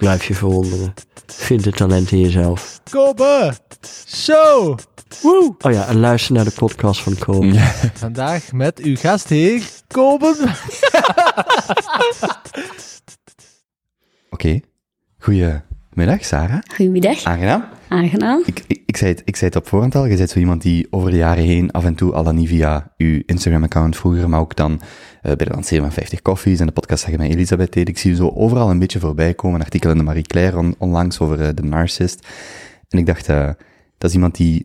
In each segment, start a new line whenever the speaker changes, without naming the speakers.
Blijf je verwonderen. Vind het talent in jezelf.
Kobe Show. Woe.
Oh ja, en luister naar de podcast van Kobe.
Vandaag met uw gastheer, Kobe.
Oké. Goedemiddag, Sarah.
Goedemiddag.
Aangenaam.
Aangenaam.
Ik, ik, ik, zei het, ik zei het op voorhand al, je bent zo iemand die over de jaren heen af en toe, al dan niet via uw Instagram-account vroeger, maar ook dan bij de lancering van 50 koffies en de podcast je met Elisabeth deed. Ik zie zo overal een beetje voorbij komen, een artikel in de Marie Claire on- onlangs over eh, de narcist. En ik dacht, eh, dat is iemand die,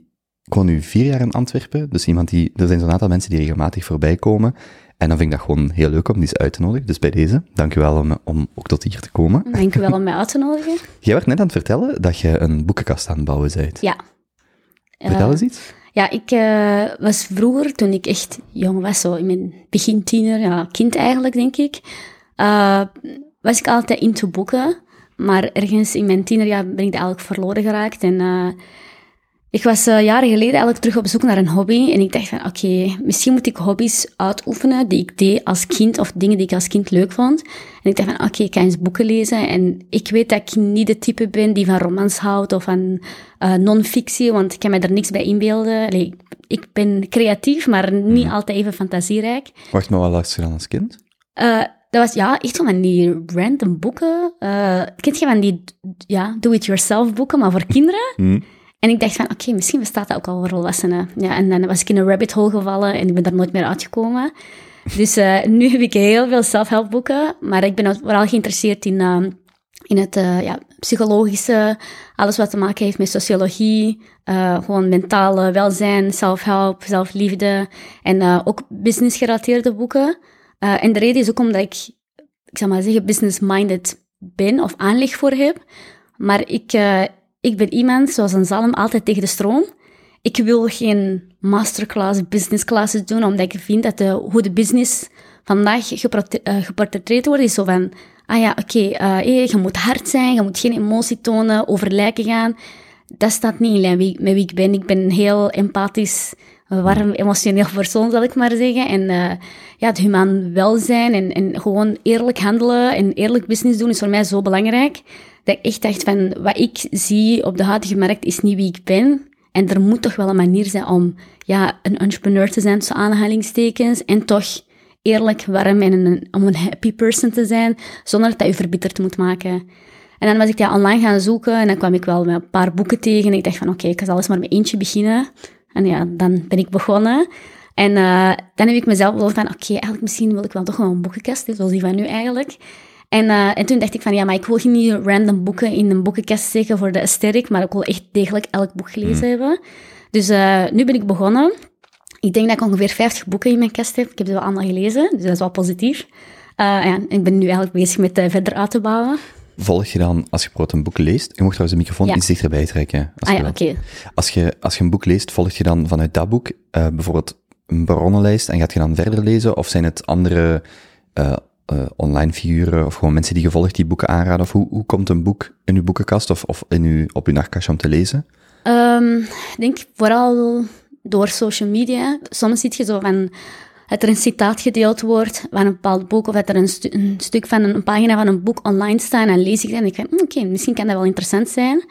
ik woon nu vier jaar in Antwerpen, dus iemand die, er zijn zo'n aantal mensen die regelmatig voorbij komen. En dan vind ik dat gewoon heel leuk om die eens uit te nodigen. Dus bij deze, dankjewel om, om ook tot hier te komen.
Dank u wel om mij uit te nodigen.
Jij werd net aan het vertellen dat je een boekenkast aan het bouwen bent.
Ja.
Vertel
Eh,
eens iets.
Ja, ik eh, was vroeger, toen ik echt jong was, zo in mijn begin tiener, ja, kind eigenlijk, denk ik, eh, was ik altijd into boeken. Maar ergens in mijn tienerjaar ben ik dat eigenlijk verloren geraakt. En eh, ik was eh, jaren geleden eigenlijk terug op zoek naar een hobby. En ik dacht van, oké, misschien moet ik hobby's uitoefenen die ik deed als kind, of dingen die ik als kind leuk vond. En ik dacht van, oké, ik ga eens boeken lezen. En ik weet dat ik niet de type ben die van romans houdt of van eh, non-fictie, want ik kan me er niks bij inbeelden. Allee, ik- ben creatief, maar niet altijd even fantasierijk.
Wacht, maar wat las je dan als kind?
Eh, dat was ja, echt van die random boeken. Uh, kent je van die ja, do-it-yourself boeken, maar voor kinderen?
Hm.
En ik dacht van, oké, misschien bestaat dat ook al voor volwassenen. Ja, en dan was ik in een rabbit hole gevallen en ik ben daar nooit meer uitgekomen. Dus eh, nu heb ik heel veel self-help-boeken, maar ik ben vooral geïnteresseerd in, eh, in het eh, ja, psychologische, alles wat te maken heeft met sociologie, gewoon mentale welzijn, self-help, zelfliefde en ook business-gerelateerde boeken. En de reden is ook omdat ik, ik zal maar zeggen, business-minded ben of aanleg voor heb. Maar ik, ik ben iemand, zoals een zalm, altijd tegen de stroom. Ik wil geen masterclass, business classes doen, omdat ik vind dat de, hoe de business vandaag eh, geportretteerd wordt, is zo van, ah ja, oké, eh, eh, je moet hard zijn, je moet geen emotie tonen, over lijken gaan. Dat staat niet in lijn met wie ik ben. Ik ben een heel empathisch, warm, emotioneel persoon, zal ik maar zeggen. En ja, het humaan welzijn en, en gewoon eerlijk handelen en eerlijk business doen is voor mij zo belangrijk. Dat ik echt dacht van, wat ik zie op de huidige markt is niet wie ik ben. En er moet toch wel een manier zijn om ja, een entrepreneur te zijn, tussen aanhalingstekens, en toch eerlijk, warm en een, om een happy person te zijn, zonder dat je verbitterd moet maken. En dan was ik dat online gaan zoeken en dan kwam ik wel met een paar boeken tegen. En ik dacht van, oké, ik ga eens maar met eentje beginnen. En ja, dan ben ik begonnen. En eh, dan heb ik mezelf wel van, oké, eigenlijk misschien wil ik wel toch wel een boekenkast, zoals die van nu eigenlijk. En, eh, en toen dacht ik van, ja, maar ik wil geen niet random boeken in een boekenkast steken voor de aesthetic, maar ik wil echt degelijk elk boek gelezen hebben. Dus eh, nu ben ik begonnen. Ik denk dat ik ongeveer 50 boeken in mijn kast heb. Ik heb ze wel allemaal gelezen, dus dat is wel positief. Eh, ja, ik ben nu eigenlijk bezig met verder uit te bouwen.
Volg je dan, als je bijvoorbeeld een boek leest, je mocht trouwens de microfoon
Ja.
iets dichterbij trekken. Als
Ah
je
ja, oké.
Als je, als je een boek leest, volg je dan vanuit dat boek bijvoorbeeld een bronnenlijst en gaat je dan verder lezen? Of zijn het andere eh, online figuren of gewoon mensen die je volgt die boeken aanraden? Of hoe, hoe komt een boek in uw boekenkast of, of in uw, op uw nachtkastje om te lezen?
Ehm, ik denk vooral door social media. Soms zie je zo van dat er een citaat gedeeld wordt van een bepaald boek, of dat er een, stu- een stuk van een, pagina van een boek online staat, en lees ik dat en ik denk, hm, oké, misschien kan dat wel interessant zijn.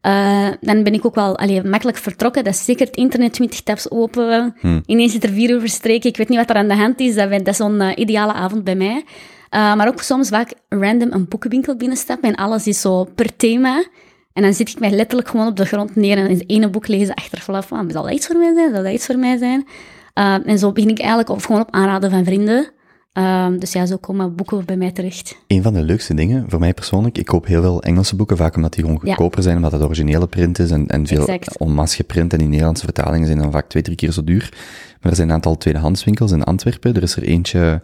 Eh, dan ben ik ook wel allee, makkelijk vertrokken. Dat is zeker het internet 20 tabs open. Ineens zit er vier uur verstreken. Ik weet niet wat er aan de hand is. Dat, dat is zo'n eh, ideale avond bij mij. Eh, maar ook soms vaak random een boekenwinkel binnenstappen en alles is zo per thema. En dan zit ik mij letterlijk gewoon op de grond neer en het ene boek lezen achteraf. Van, zal dat iets voor mij zijn? Zal dat iets voor mij zijn? En zo begin ik eigenlijk op, gewoon op aanraden van vrienden. Um, dus ja, zo komen boeken bij mij terecht.
Een van de leukste dingen, voor mij persoonlijk, ik koop heel veel Engelse boeken, vaak omdat die gewoon
Ja.
goedkoper zijn, omdat het originele print is en, en veel
Exact.
masse geprint en die Nederlandse vertalingen zijn dan vaak twee, drie keer zo duur. Maar er zijn een aantal tweedehandswinkels in Antwerpen. Er is er eentje,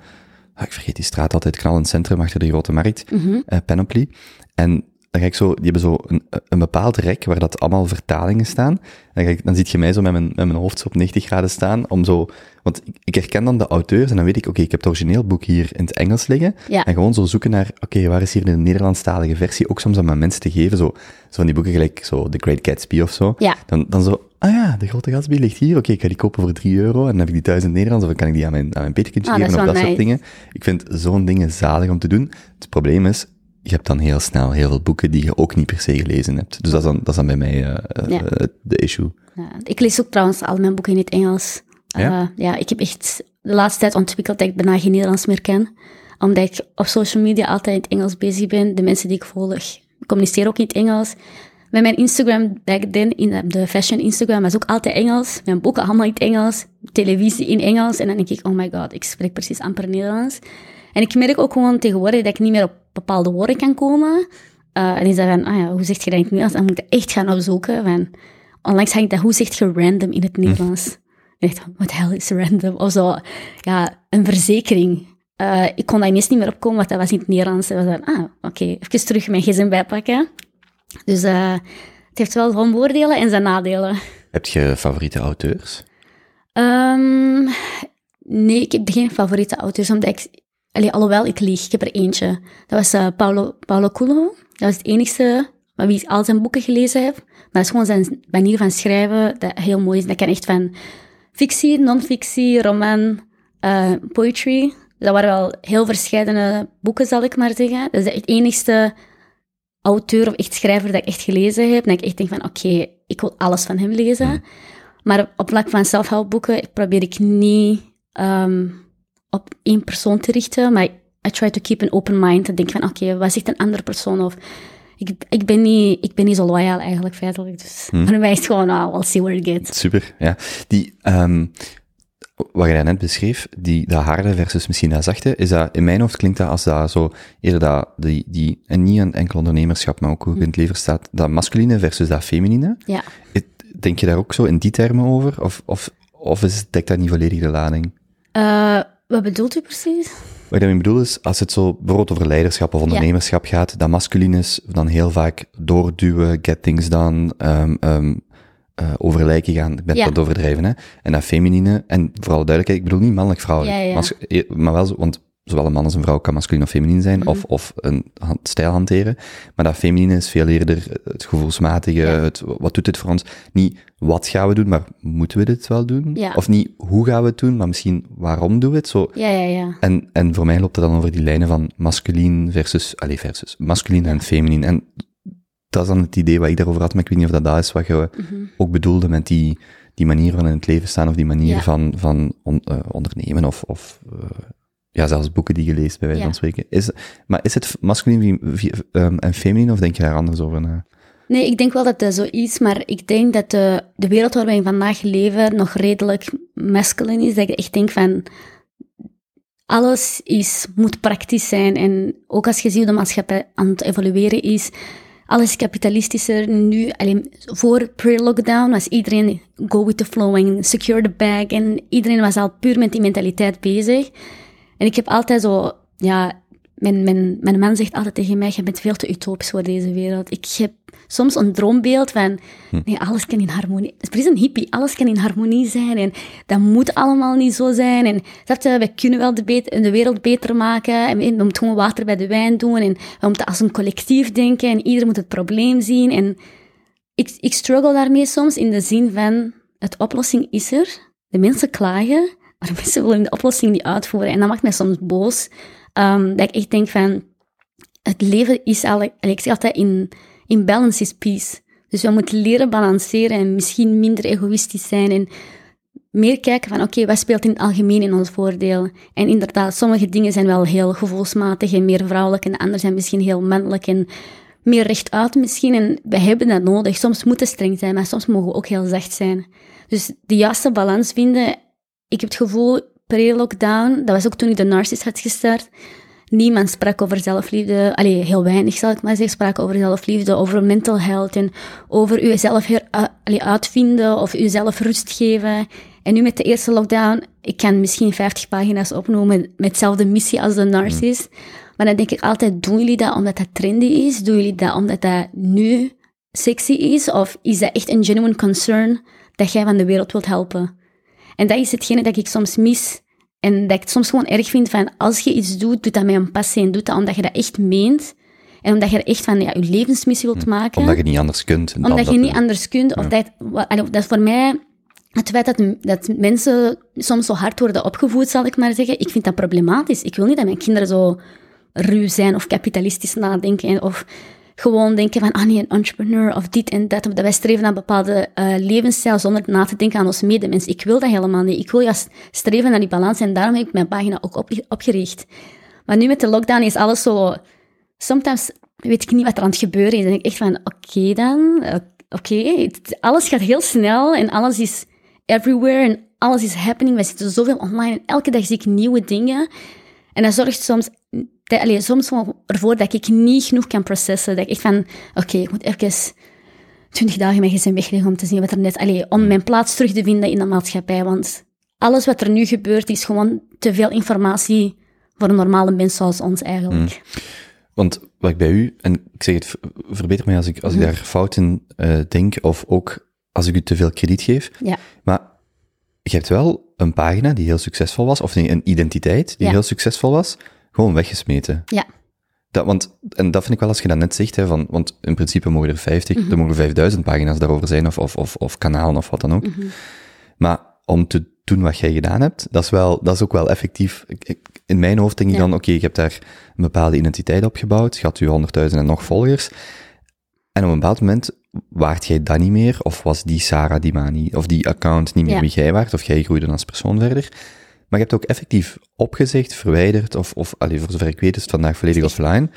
ah, ik vergeet die straat altijd, knal in het centrum, achter de Grote Markt, eh, Panoply. En dan ga ik zo, die hebben zo een, een bepaald rek waar dat allemaal vertalingen staan. Dan, ga ik, dan ziet je mij zo met mijn, met mijn hoofd zo op 90 graden staan, om zo, want ik, ik herken dan de auteurs en dan weet ik, oké, ik heb het origineel boek hier in het Engels liggen.
Ja.
En gewoon zo zoeken naar, oké, waar is hier de Nederlandstalige versie? Ook soms aan mijn mensen te geven, zo, zo van die boeken gelijk, zo The Great Gatsby of zo.
Ja.
Dan, dan zo, ah ja, de Grote Gatsby ligt hier, oké, ik ga die kopen voor 3 euro en dan heb ik die thuis in het Nederlands, of dan kan ik die aan mijn, aan mijn petekindje
Ah,
geven, of dat soort dingen. Ik vind zo'n dingen zalig om te doen. Het probleem is, je hebt dan heel snel heel veel boeken die je ook niet per se gelezen hebt. Dus dat is dan, dat is dan bij mij eh, eh,
Ja.
eh, de issue.
Ja, ik lees ook trouwens al mijn boeken in het Engels.
Ja?
Ja, ik heb echt de laatste tijd ontwikkeld dat ik bijna geen Nederlands meer ken. Omdat ik op social media altijd in het Engels bezig ben. De mensen die ik volg communiceren ook in het Engels. Met mijn Instagram back then, in de fashion Instagram, was ook altijd Engels. Mijn boeken allemaal in het Engels. Televisie in Engels. En dan denk ik, oh my god, ik spreek precies amper Nederlands. En ik merk ook gewoon tegenwoordig dat ik niet meer op bepaalde woorden kan komen. Eh, en is dat van, ah ja, hoe zeg je dat in het Nederlands? Dan moet ik dat echt gaan opzoeken. Van, onlangs had ik dat, hoe zeg je random in het Nederlands? Ik dacht, wat hell is random? Of zo, ja, een verzekering. Eh, ik kon daar ineens niet meer opkomen, want dat was in het Nederlands. En was dan, ah, oké, even terug mijn gsm bijpakken. Dus eh, het heeft wel zijn voordelen en zijn nadelen.
Heb je favoriete auteurs?
Ehm, nee, ik heb geen favoriete auteurs, omdat ik... Alhoewel, ik lieg. Ik heb er eentje. Dat was eh, Paulo Coelho. Dat was het enigste van wie ik al zijn boeken gelezen heb. Maar dat is gewoon zijn manier van schrijven dat heel mooi is. Dat kan echt van fictie, non-fictie, roman, eh, poetry. Dat waren wel heel verschillende boeken, zal ik maar zeggen. Dat is het enigste auteur of echt schrijver dat ik echt gelezen heb. Dat ik echt denk van, oké, ik wil alles van hem lezen. Maar op vlak van zelfhelpboeken probeer ik niet ehm, op één persoon te richten, maar I try to keep an open mind. En denk van, oké, wat zegt een andere persoon? Of ik, ik, ben niet, ik ben niet zo loyaal eigenlijk, feitelijk. Dus voor mij is het gewoon, ah, we'll see where it gets.
Super, ja. Die, ehm wat jij net beschreef, die, dat harde versus misschien dat zachte, is dat, in mijn hoofd klinkt dat als dat zo, eerder dat, die, die, en niet een enkel ondernemerschap, maar ook hoe het in het leven staat, dat masculine versus dat feminine.
Ja.
Denk je daar ook zo in die termen over? Of, of, of is, dekt dat niet volledig de lading?
Eh, wat bedoelt u precies?
Wat ik daarmee bedoel is, als het zo bijvoorbeeld over leiderschap of ondernemerschap gaat, dat masculin is dan heel vaak doorduwen, get things done, um, um, uh, over lijken gaan, ik ben
Ja.
het overdrijven, hè. En dat feminine, en vooral duidelijkheid, ik bedoel niet mannelijk-vrouwelijk,
Ja, ja, ja.
mas- eh, maar wel zo, want zowel een man als een vrouw kan masculin of feminin zijn,
Mhm.
of, of een hand- stijl hanteren. Maar dat feminine is veel eerder het gevoelsmatige,
Ja.
het, wat doet dit voor ons? Niet wat gaan we doen, maar moeten we dit wel doen?
Ja.
Of niet hoe gaan we het doen, maar misschien waarom doen we het? Zo,
Ja, ja, ja.
en, en voor mij loopt het dan over die lijnen van masculin versus, allez, versus, masculin en feminin. En dat is dan het idee wat ik daarover had, maar ik weet niet of dat dat is wat je ook bedoelde met die, die manier van in het leven staan, of die manier
Ja.
van, van on- eh, ondernemen, of, of eh, ja, zelfs boeken die je leest, bij wijze
Ja.
van spreken. Is, maar is het masculin ehm, en feminin, of denk je daar anders over na?
Nee, ik denk wel dat dat zo is, maar ik denk dat de, de wereld waar wij vandaag leven nog redelijk masculine is. Dat ik echt denk van, alles is, moet praktisch zijn. En ook als je ziet hoe de maatschappij aan het evolueren is, alles is kapitalistischer. Nu, alleen voor pre-lockdown was iedereen go with the flow en secure the bag. En iedereen was al puur met die mentaliteit bezig. En ik heb altijd zo, ja, mijn, mijn, mijn man zegt altijd tegen mij, je bent veel te utopisch voor deze wereld. Ik heb soms een droombeeld van, nee, alles kan in harmonie. Het is een hippie, alles kan in harmonie zijn en dat moet allemaal niet zo zijn. En snap je, wij kunnen wel de, de wereld beter maken en we, we moeten gewoon water bij de wijn doen en we moeten als een collectief denken en ieder moet het probleem zien. En ik, ik struggle daarmee soms in de zin van, het oplossing is er, de mensen klagen, maar mensen willen de oplossing niet uitvoeren. En dat maakt mij soms boos. Ehm, dat ik echt denk van, het leven is al, ik zeg altijd, in, in balance is peace. Dus we moeten leren balanceren en misschien minder egoïstisch zijn en meer kijken van, oké, wat speelt in het algemeen in ons voordeel? En inderdaad, sommige dingen zijn wel heel gevoelsmatig en meer vrouwelijk en de andere zijn misschien heel mannelijk en meer rechtuit misschien. En we hebben dat nodig. Soms moeten streng zijn, maar soms mogen we ook heel zacht zijn. Dus de juiste balans vinden. Ik heb het gevoel, pre-lockdown, dat was ook toen ik de Narcis had gestart, niemand sprak over zelfliefde. Allee, heel weinig zal ik maar zeggen, sprak over zelfliefde, over mental health en over jezelf her, allee, uitvinden of jezelf rust geven. En nu met de eerste lockdown, ik kan misschien 50 pagina's opnoemen met hetzelfde missie als de Narcis. Maar dan denk ik altijd, doen jullie dat omdat dat trendy is? Doen jullie dat omdat dat nu sexy is? Of is dat echt een genuine concern dat jij van de wereld wilt helpen? En dat is hetgene dat ik soms mis. En dat ik het soms gewoon erg vind van, als je iets doet, doe dat met een passie en doe dat omdat je dat echt meent. En omdat je er echt van ja, je levensmissie wilt maken.
Omdat je niet anders kunt.
Omdat je
dat-
niet anders kunt. Of dat, dat voor mij het feit dat, dat mensen soms zo hard worden opgevoed, zal ik maar zeggen. Ik vind dat problematisch. Ik wil niet dat mijn kinderen zo ruw zijn of kapitalistisch nadenken. en- Of gewoon denken van, ah nee, een entrepreneur of dit en dat. Dat wij streven naar bepaalde eh, levensstijl zonder na te denken aan ons medemens. Ik wil dat helemaal niet. Ik wil juist streven naar die balans en daarom heb ik mijn pagina ook op, opgericht. Maar nu met de lockdown is alles zo... Soms weet ik niet wat er aan het gebeuren is. En denk ik echt van, oké dan, oké. Alles gaat heel snel en alles is everywhere en alles is happening. We zitten zoveel online en elke dag zie ik nieuwe dingen. En dat zorgt soms, allee, soms ervoor dat ik niet genoeg kan processen. Dat ik echt van, oké, ik moet even twintig dagen mijn gezin wegleggen om te zien wat er net... Allee, om mijn plaats terug te vinden in de maatschappij. Want alles wat er nu gebeurt is gewoon te veel informatie voor een normale mens zoals ons eigenlijk.
Want wat ik bij u, en ik zeg het, verbeter mij als ik, als ik
Mhm.
daar fout in eh, denk, of ook als ik u te veel krediet geef.
Ja.
Maar je hebt wel een pagina die heel succesvol was, of nee, een identiteit die
Ja.
heel succesvol was, gewoon weggesmeten.
Ja.
Dat, want, en dat vind ik wel als je dat net zegt, hè, van, want in principe mogen er 50,
Mhm.
er mogen 5000 pagina's daarover zijn, of, of, of, of kanalen of wat dan ook.
Mhm.
Maar om te doen wat jij gedaan hebt, dat is, wel, dat is ook wel effectief. Ik- ik- in mijn hoofd denk ik
Ja.
dan, oké, je hebt daar een bepaalde identiteit opgebouwd, je had je 100.000 en nog volgers. En op een bepaald moment waart jij dat niet meer, of was die Sarah Dimani, of die account niet meer
Ja.
wie jij waart, of jij groeide als persoon verder. Maar je hebt ook effectief opgezegd, verwijderd, of, of allee, voor zover ik weet is het vandaag volledig offline.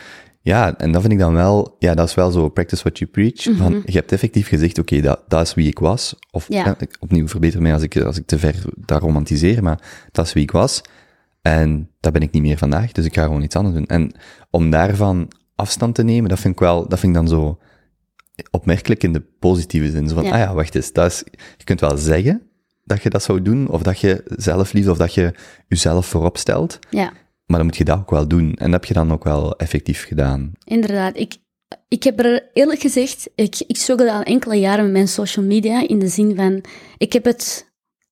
Ja, en dat vind ik dan wel, ja, dat is wel zo practice what you preach. Van, je hebt effectief gezegd, oké, dat, dat is wie ik was. Of
Ja.
ja, ik- opnieuw, verbeter mij als ik, als ik te ver daar romantiseer, maar dat is wie ik was. En dat ben ik niet meer vandaag, dus ik ga gewoon iets anders doen. En om daarvan afstand te nemen, dat vind ik wel, dat vind ik dan zo opmerkelijk in de positieve zin. Zo van,
Ja.
ah ja, wacht eens, dat is, je kunt wel zeggen dat je dat zou doen, of dat je zelfliefde, of dat je jezelf voorop stelt,
Ja.
maar dan moet je dat ook wel doen. En dat heb je dan ook wel effectief gedaan.
Inderdaad, ik, ik heb er eerlijk gezegd, ik, ik struggle al enkele jaren met mijn social media in de zin van, ik heb het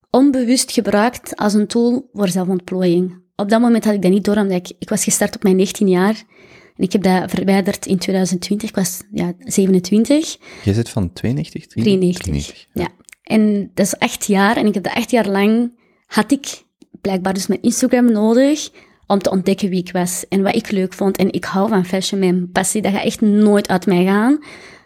onbewust gebruikt als een tool voor zelfontplooiing. Op dat moment had ik dat niet door, omdat ik, ik was gestart op mijn 19 jaar en ik heb dat verwijderd in 2020, ik was ja, 27.
Jij zit van 92?
93.
93,
Ja. En dat is acht jaar. En ik heb dat acht jaar lang, had ik blijkbaar dus mijn Instagram nodig om te ontdekken wie ik was en wat ik leuk vond. En ik hou van fashion, mijn passie, dat gaat echt nooit uit mij gaan.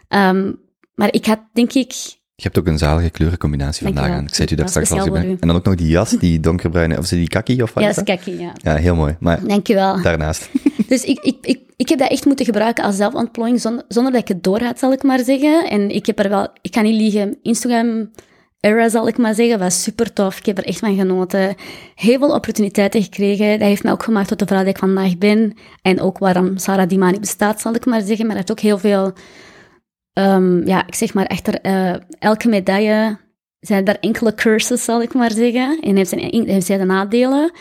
Ehm, maar ik had, denk ik,
Je hebt ook een zalige kleurencombinatie vandaag aan. Ik zei het u daar straks al. En dan ook nog die jas, die donkerbruine, of is die kaki of wat
ja,
is
dat
dat?
is kakkie, ja.
Ja, heel mooi. Maar
Dankjewel.
daarnaast.
Dus ik, ik, ik, ik heb dat echt moeten gebruiken als zelfontplooiing, zonder, zonder dat ik het door had, zal ik maar zeggen. En ik heb er wel, ik kan niet liegen, Instagram era, zal ik maar zeggen, was super tof. Ik heb er echt van genoten. Heel veel opportuniteiten gekregen. Dat heeft mij ook gemaakt tot de vrouw die ik vandaag ben. En ook waarom Sarah Dimani bestaat, zal ik maar zeggen. Maar het heeft ook heel veel, ehm, ja, ik zeg maar, achter eh, elke medaille zijn er enkele curses, zal ik maar zeggen. En heeft zijn, heeft zijn de nadelen.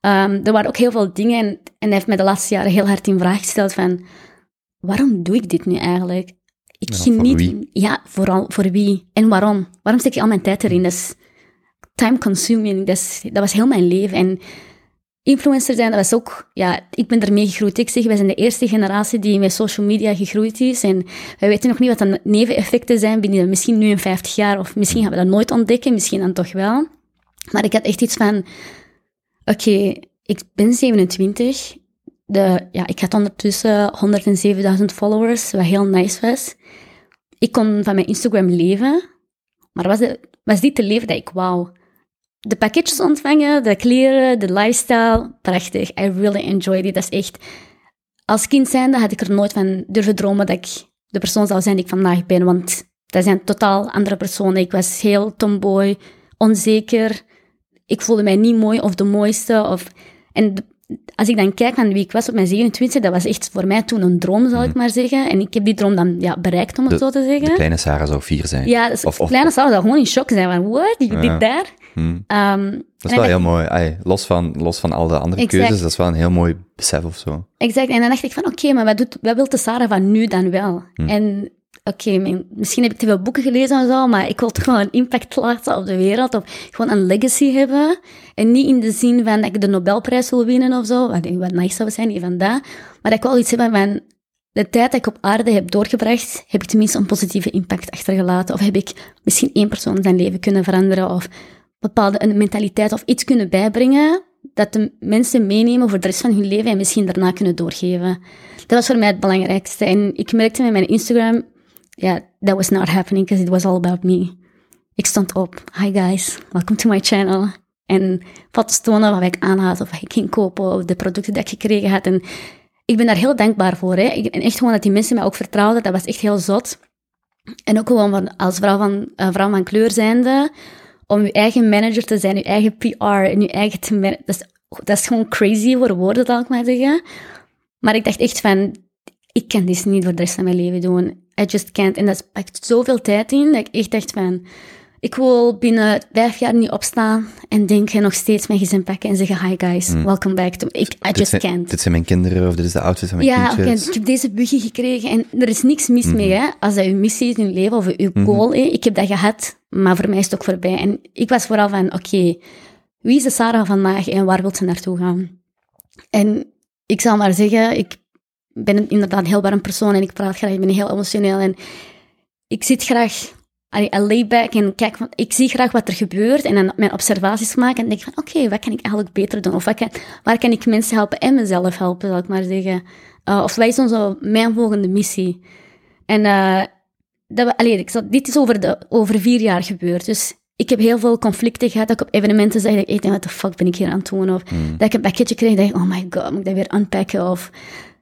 Ehm, er waren ook heel veel dingen en, en heeft mij de laatste jaren heel hard in vraag gesteld van, waarom doe ik dit nu eigenlijk? Ik
Ja, voor
geniet...
wie?
Ja, vooral voor wie? En waarom? Waarom steek ik al mijn tijd erin? Dat is time consuming. Dat, is- dat was heel mijn leven. En influencer zijn, dat was ook... Ja, ik ben ermee gegroeid. Ik zeg, wij zijn de eerste generatie die met social media gegroeid is. En wij weten nog niet wat de neveneffecten zijn binnen misschien nu in 50 jaar. Of misschien gaan we dat nooit ontdekken, misschien dan toch wel. Maar ik had echt iets van... Oké, ik ben 27. De, ja, ik had ondertussen 107.000 followers, wat heel nice was. Ik kon van mijn Instagram leven, maar was, het, was dit te leven dat ik wou? De pakketjes ontvangen, de kleren, de lifestyle, prachtig. I really enjoyed it. Dat is echt... Als kind zijnde had ik er nooit van durven dromen dat ik de persoon zou zijn die ik vandaag ben, want dat zijn totaal andere personen. Ik was heel tomboy, onzeker. Ik voelde mij niet mooi of de mooiste. Of... En als ik dan kijk naar wie ik was op mijn 27, dat was echt voor mij toen een droom, zal ik maar zeggen. En ik heb die droom dan ja, bereikt, om het
Mhm. De-
zo te zeggen.
De kleine Sarah zou vier zijn.
Ja, dus
Of- of-
kleine Sarah zou gewoon in shock zijn van, what, je
Ja.
dit daar?
Hmm.
Ehm,
Dat is wel heel mooi. Los, van, los van al de andere
Exact.
keuzes, dat is wel een heel mooi besef of zo.
Exact. En dan dacht ik van, oké, maar wat, doet, wat wil de Sarah van nu dan wel? En oké, misschien heb ik te veel boeken gelezen en zo, maar ik wil toch wel een impact laten op de wereld. Of gewoon een legacy hebben. En niet in de zin van dat ik de Nobelprijs wil winnen of zo, wat, wat nice zou zijn, niet van dat. Maar ik wel iets heb van, de tijd dat ik op aarde heb doorgebracht, heb ik tenminste een positieve impact achtergelaten. Of heb ik misschien één persoon zijn leven kunnen veranderen, of bepaalde een mentaliteit of iets kunnen bijbrengen dat de mensen meenemen voor de rest van hun leven en misschien daarna kunnen doorgeven. Dat was voor mij het belangrijkste. En ik merkte met mijn Instagram, ja, that was not happening because it was all about me. Ik stond op, hi guys, welcome to my channel. En foto's tonen wat ik aan of wat ik ging kopen, of de producten die ik gekregen had. En ik ben daar heel dankbaar voor. Hè. En echt gewoon dat die mensen mij ook vertrouwden, dat was echt heel zot. En ook gewoon van, als vrouw van, uh, vrouw van kleur zijnde, om je eigen manager te zijn, je eigen PR en je eigen te dat is, dat is gewoon crazy voor woorden, zal ik maar zeggen. Maar ik dacht echt van, ik kan dit niet voor de rest van mijn leven doen. I just can't. En dat pakt zoveel tijd in, dat ik echt dacht van, ik wil binnen vijf jaar niet opstaan en denken nog steeds mijn gezin pakken en zeggen, hi guys, welcome back to... Ik, I
Dit
just
zijn,
can't.
dit zijn mijn kinderen, of dit is de outfit van mijn
Ja,
kindjes.
ik heb deze buggy gekregen en er is niks mis mee, hè. Als dat je missie is in je leven of je goal, hè. Ik heb dat gehad, maar voor mij is het ook voorbij. En ik was vooral van, oké, wie is de Sarah vandaag en waar wil ze naartoe gaan? En ik zal maar zeggen, ik ben inderdaad een heel warm persoon en ik praat graag, ik ben heel emotioneel en ik zit graag... Lay back en kijk, van- ik zie graag wat er gebeurt en dan mijn observaties maken en denk van, oké, wat kan ik eigenlijk beter doen? Of wat kan, waar kan ik mensen helpen en mezelf helpen, zal ik maar zeggen. Uh, of wat is onze, mijn volgende missie? En uh, dat we, allee, ik zat, dit is over, de, over vier jaar gebeurd. Dus ik heb heel veel conflicten gehad. Dat ik op evenementen zei, ik denk, wat de fuck ben ik hier aan het doen? Of dat ik een pakketje kreeg, dat ik, oh my god, moet ik dat weer unpacken? Of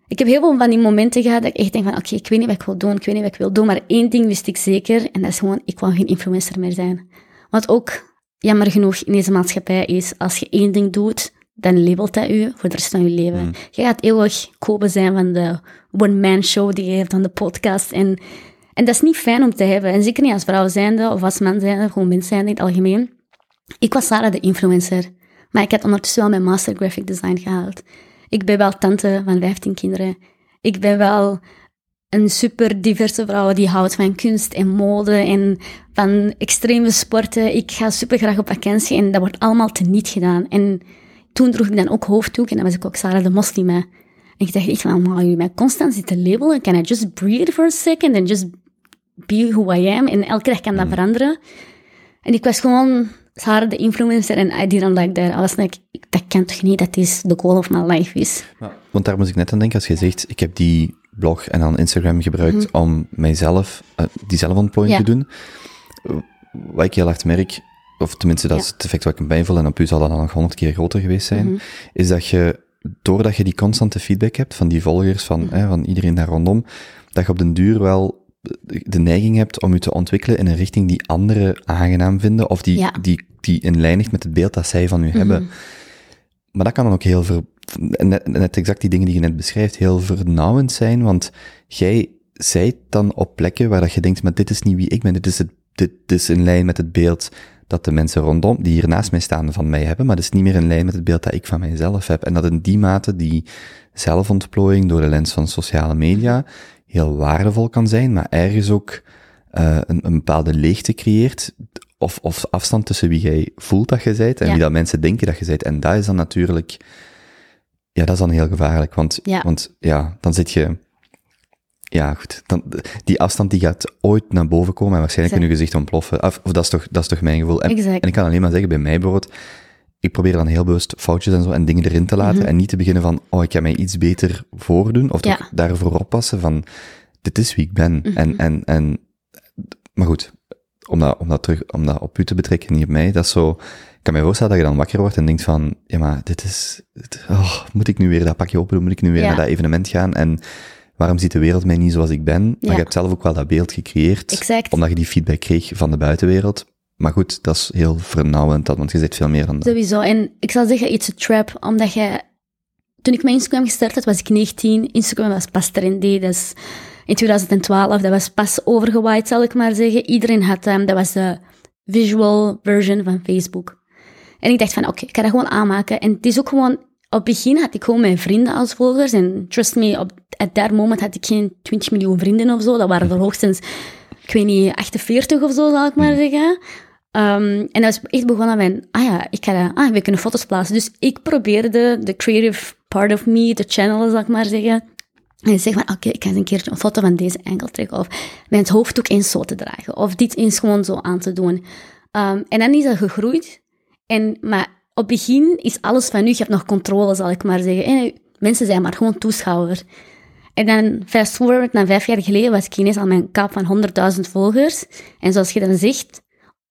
ik heb heel veel van die momenten gehad dat ik echt denk van, oké, ik weet niet wat ik wil doen, ik weet niet wat ik wil doen, maar één ding wist ik zeker, en dat is gewoon, ik wou geen influencer meer zijn. Want ook, jammer genoeg, in deze maatschappij is, als je één ding doet, dan labelt dat u voor de rest van je leven. Je gaat eeuwig kopen zijn van de one-man show die je hebt aan de podcast. En, en dat is niet fijn om te hebben. En zeker niet als vrouw zijnde, of als man zijnde, gewoon mens zijnde in het algemeen. Ik was Sarah de influencer, maar ik had ondertussen wel mijn master graphic design gehaald. Ik ben wel tante van 15 kinderen. Ik ben wel een super diverse vrouw die houdt van kunst en mode en van extreme sporten. Ik ga super graag op vakantie en dat wordt allemaal teniet gedaan. En toen droeg ik dan ook hoofddoek en dan was ik ook Sarah de moslima. En ik dacht echt van, maar je mij constant zitten labelen, can I just breathe for a second and just be who I am? En elke dag kan dat veranderen. En ik was gewoon Sarah de influencer en I didn't like that. I was like, dat kan toch niet dat is the goal of my life is.
Want daar moest ik net aan denken, als je zegt, ik heb die blog en dan Instagram gebruikt om mijzelf, uh, die zelfontplooiing
Ja.
te doen. Wat ik heel hard merk, of tenminste dat is het effect wat ik erbij voel, en op u zal dat dan nog honderd keer groter geweest zijn, is dat je, doordat je die constante feedback hebt van die volgers, van, hè, van iedereen daar rondom, dat je op den duur wel de neiging hebt om je te ontwikkelen in een richting die anderen aangenaam vinden, of die,
Ja.
die, die in lijn ligt met het beeld dat zij van u hebben. Maar dat kan dan ook heel ver, net, net exact die dingen die je net beschrijft, heel vernauwend zijn, want jij zijt dan op plekken waar dat je denkt, maar dit is niet wie ik ben, dit is, het, dit is in lijn met het beeld dat de mensen rondom, die hier naast mij staan, van mij hebben, maar dat is niet meer in lijn met het beeld dat ik van mijzelf heb. En dat in die mate die zelfontplooiing door de lens van sociale media heel waardevol kan zijn, maar ergens ook uh, een, een bepaalde leegte creëert, of, of afstand tussen wie jij voelt dat je bent en
Ja.
wie dat mensen denken dat je bent. En dat is dan natuurlijk, ja, dat is dan heel gevaarlijk, want
Ja.
want, ja dan zit je, ja goed, dan, die afstand die gaat ooit naar boven komen en waarschijnlijk in je gezicht ontploffen. Of, of dat, is toch, dat is toch mijn gevoel. En,
Exact.
en ik kan alleen maar zeggen, bij mij bijvoorbeeld, ik probeer dan heel bewust foutjes en zo en dingen erin te laten en niet te beginnen van, oh, ik kan mij iets beter voordoen, of
Mhm. Ja.
daarvoor oppassen van, dit is wie ik ben.
Mhm.
En, en, en, maar goed, om dat, om dat terug, om dat op u te betrekken, niet op mij, dat is zo, ik kan me voorstellen dat je dan wakker wordt en denkt van, ja, maar dit is, dit- oh, moet ik nu weer dat pakje open doen, moet ik nu weer
Ja.
naar dat evenement gaan en waarom ziet de wereld mij niet zoals ik ben? Maar
Ja.
je hebt zelf ook wel dat beeld gecreëerd,
Exact.
omdat je die feedback kreeg van de buitenwereld. Maar goed, dat is heel vernauwend, dat, want je zit veel meer dan dat.
Sowieso. En ik zal zeggen, it's a trap, omdat je... Toen ik mijn Instagram gestart had, was ik 19. Instagram was pas trendy, dat is in 2012. Dat was pas overgewaaid, zal ik maar zeggen. Iedereen had hem. Dat was de visual version van Facebook. En ik dacht van, oké, ik ga dat gewoon aanmaken. En het is ook gewoon, op het begin had ik gewoon mijn vrienden als volgers. En trust me, op at that moment had ik geen 20 miljoen vrienden of zo. Dat waren er hoogstens, ik weet niet, 48 of zo, zal ik maar zeggen. Um, en dat was echt begonnen met, ah ja, ik ga, ah, we kunnen foto's plaatsen. Dus ik probeerde de creative part of me te channelen, zal ik maar zeggen. En zeg van, oké, ik ga eens een keer een foto van deze enkel trekken. Of mijn hoofddoek eens zo te dragen. Of dit eens gewoon zo aan te doen. Um, en dan is dat gegroeid. En, maar op het begin is alles van nu, je hebt nog controle, zal ik maar zeggen. En mensen zijn maar gewoon toeschouwer. En dan fast forward vijf jaar geleden was ik ineens al mijn kap van 100.000 volgers. En zoals je dan zegt,